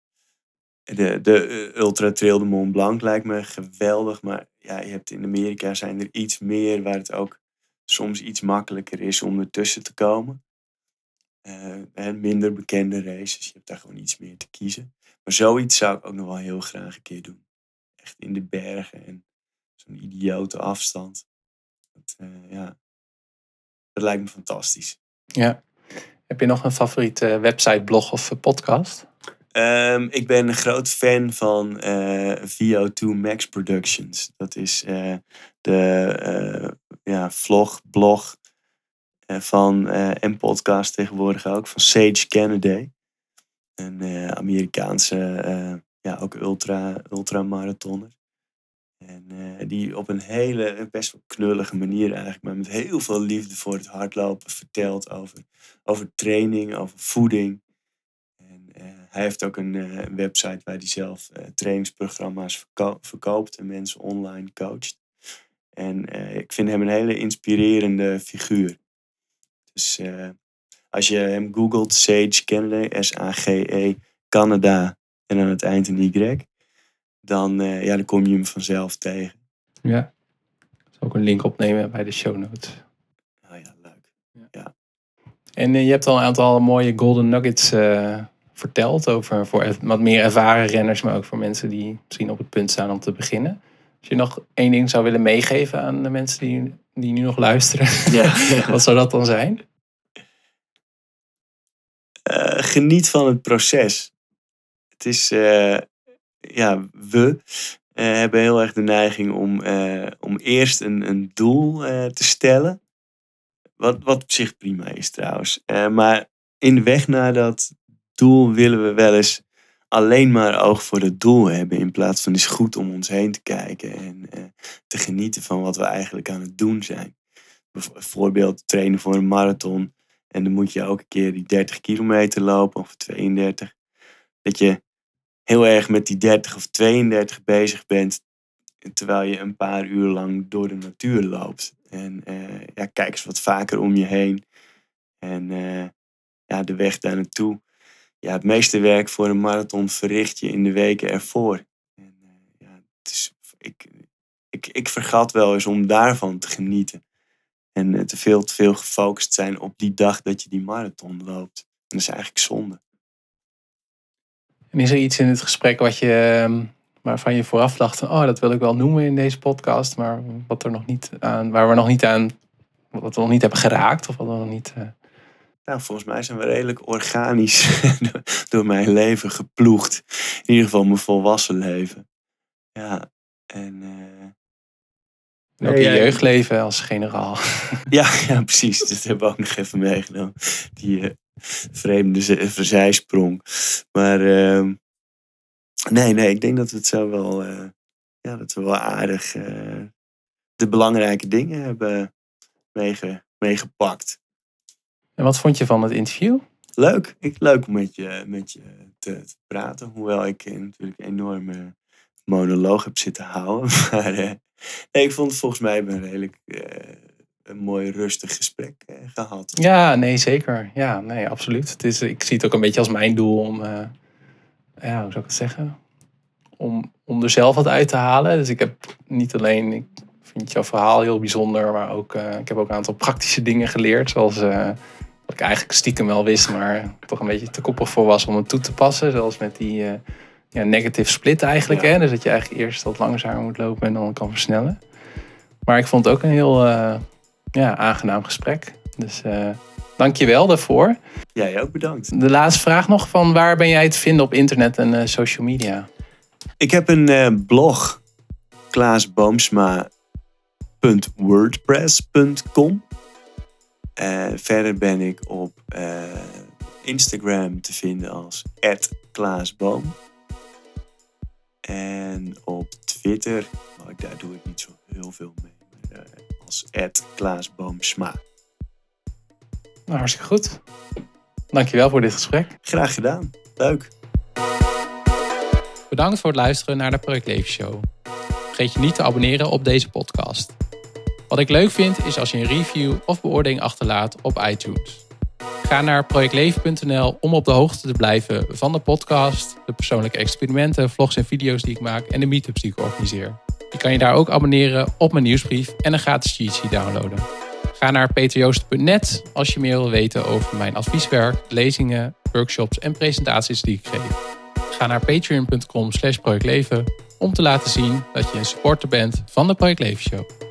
de, de eh, Ultra Trail de Mont Blanc lijkt me geweldig. Maar ja, je hebt in Amerika zijn er iets meer waar het ook soms iets makkelijker is om ertussen te komen. uh, minder bekende races. Je hebt daar gewoon iets meer te kiezen. Maar zoiets zou ik ook nog wel heel graag een keer doen. Echt in de bergen en zo'n idiote afstand. Dat, ja, dat lijkt me fantastisch. Ja. Heb je nog een favoriete website, blog of podcast? Um, ik ben een groot fan van uh, VO2 Max Productions. Dat is uh, de uh, ja, vlog, blog van, en podcast tegenwoordig ook, van Sage Kennedy. Een Amerikaanse, ja, ook ultra, ultramarathoner. En die op een hele, best wel knullige manier eigenlijk, maar met heel veel liefde voor het hardlopen vertelt over, over training, over voeding. Eh, hij heeft ook een, uh, website waar hij zelf trainingsprogramma's verkoopt en mensen online coacht. En ik vind hem een hele inspirerende figuur. Dus als je hem googelt, Sage Canada, S-A-G-E, Canada en aan het eind een Y, dan, ja, dan kom je hem vanzelf tegen. Ja, ik zal ook een link opnemen bij de show notes. Oh ja, leuk. Ja. En je hebt al een aantal mooie golden nuggets verteld over voor wat meer ervaren renners, maar ook voor mensen die misschien op het punt staan om te beginnen. Als je nog één ding zou willen meegeven aan de mensen die, die nu nog luisteren, ja, <laughs> wat zou dat dan zijn? Geniet van het proces. Het is, uh, ja, we uh, hebben heel erg de neiging om, om eerst een, een doel te stellen. Wat, wat op zich prima is trouwens. maar in de weg naar dat doel willen we wel eens alleen maar oog voor het doel hebben. In plaats van eens goed om ons heen te kijken en te genieten van wat we eigenlijk aan het doen zijn. Bijvoorbeeld trainen voor een marathon. En dan moet je elke keer die 30 kilometer lopen of 32. Dat je heel erg met die 30 of 32 bezig bent. Terwijl je een paar uur lang door de natuur loopt. En uh, ja, kijk eens wat vaker om je heen. En uh, ja, de weg daar naartoe ja, het meeste werk voor een marathon verricht je in de weken ervoor. En, uh, ja, het is, ik, ik, ik vergat wel eens om daarvan te genieten. En te veel te veel gefocust zijn op die dag dat je die marathon loopt. En dat is eigenlijk zonde. En is er iets in het gesprek wat je, ehm, waarvan je vooraf dacht, oh dat wil ik wel noemen in deze podcast, maar wat er nog niet aan, waar we nog niet aan, wat we nog niet hebben geraakt of wat we nog niet... Uh... Nou, volgens mij zijn we redelijk organisch <laughs> door mijn leven geploegd. In ieder geval mijn volwassen leven. Ja, en... Uh... Ook je jeugdleven als generaal. Ja, ja, precies. Dat hebben we ook nog even meegenomen. Die uh, vreemde verzijsprong. Maar uh, nee, nee, ik denk dat we het zo wel... Uh, ja, dat we wel aardig de belangrijke dingen hebben meege, meegepakt. En wat vond je van het interview? Leuk. Ik, leuk om met je, met je te, te praten. Hoewel ik natuurlijk een enorme monoloog heb zitten houden. <laughs> Maar nee, ik vond het volgens mij een redelijk een mooi rustig gesprek uh, gehad. Ja, nee, zeker. Ja, nee, absoluut. Het is, ik zie het ook een beetje als mijn doel om, ja, hoe zou ik het zeggen? Om, om er zelf wat uit te halen. Dus ik heb niet alleen, ik vind jouw verhaal heel bijzonder, maar ook, ik heb ook een aantal praktische dingen geleerd. Zoals wat ik eigenlijk stiekem wel wist, maar toch een beetje te koppig voor was om het toe te passen. Zoals met die ja, negative split eigenlijk. Hè? Dus dat je eigenlijk eerst wat langzamer moet lopen en dan kan versnellen. Maar ik vond het ook een heel ja, aangenaam gesprek. Dus uh, dank je wel daarvoor. Jij ook bedankt. De laatste vraag nog van waar ben jij te vinden op internet en social media? Ik heb een blog, klaasboomsma.wordpress.com. Verder ben ik op Instagram te vinden als @klaasboom. En op Twitter, maar daar doe ik niet zo heel veel mee, als @klaasboomsma. Nou, hartstikke goed. Dankjewel voor dit gesprek. Graag gedaan. Leuk. Bedankt voor het luisteren naar de Project Show. Vergeet je niet te abonneren op deze podcast. Wat ik leuk vind is als je een review of beoordeling achterlaat op iTunes. Ga naar projectleven.nl om op de hoogte te blijven van de podcast, de persoonlijke experimenten, vlogs en video's die ik maak en de meetups die ik organiseer. Je kan je daar ook abonneren op mijn nieuwsbrief en een gratis cheat sheet downloaden. Ga naar peterjoosten.net als je meer wil weten over mijn advieswerk, lezingen, workshops en presentaties die ik geef. Ga naar patreon.com slash projectleven om te laten zien dat je een supporter bent van de Project Leven Show.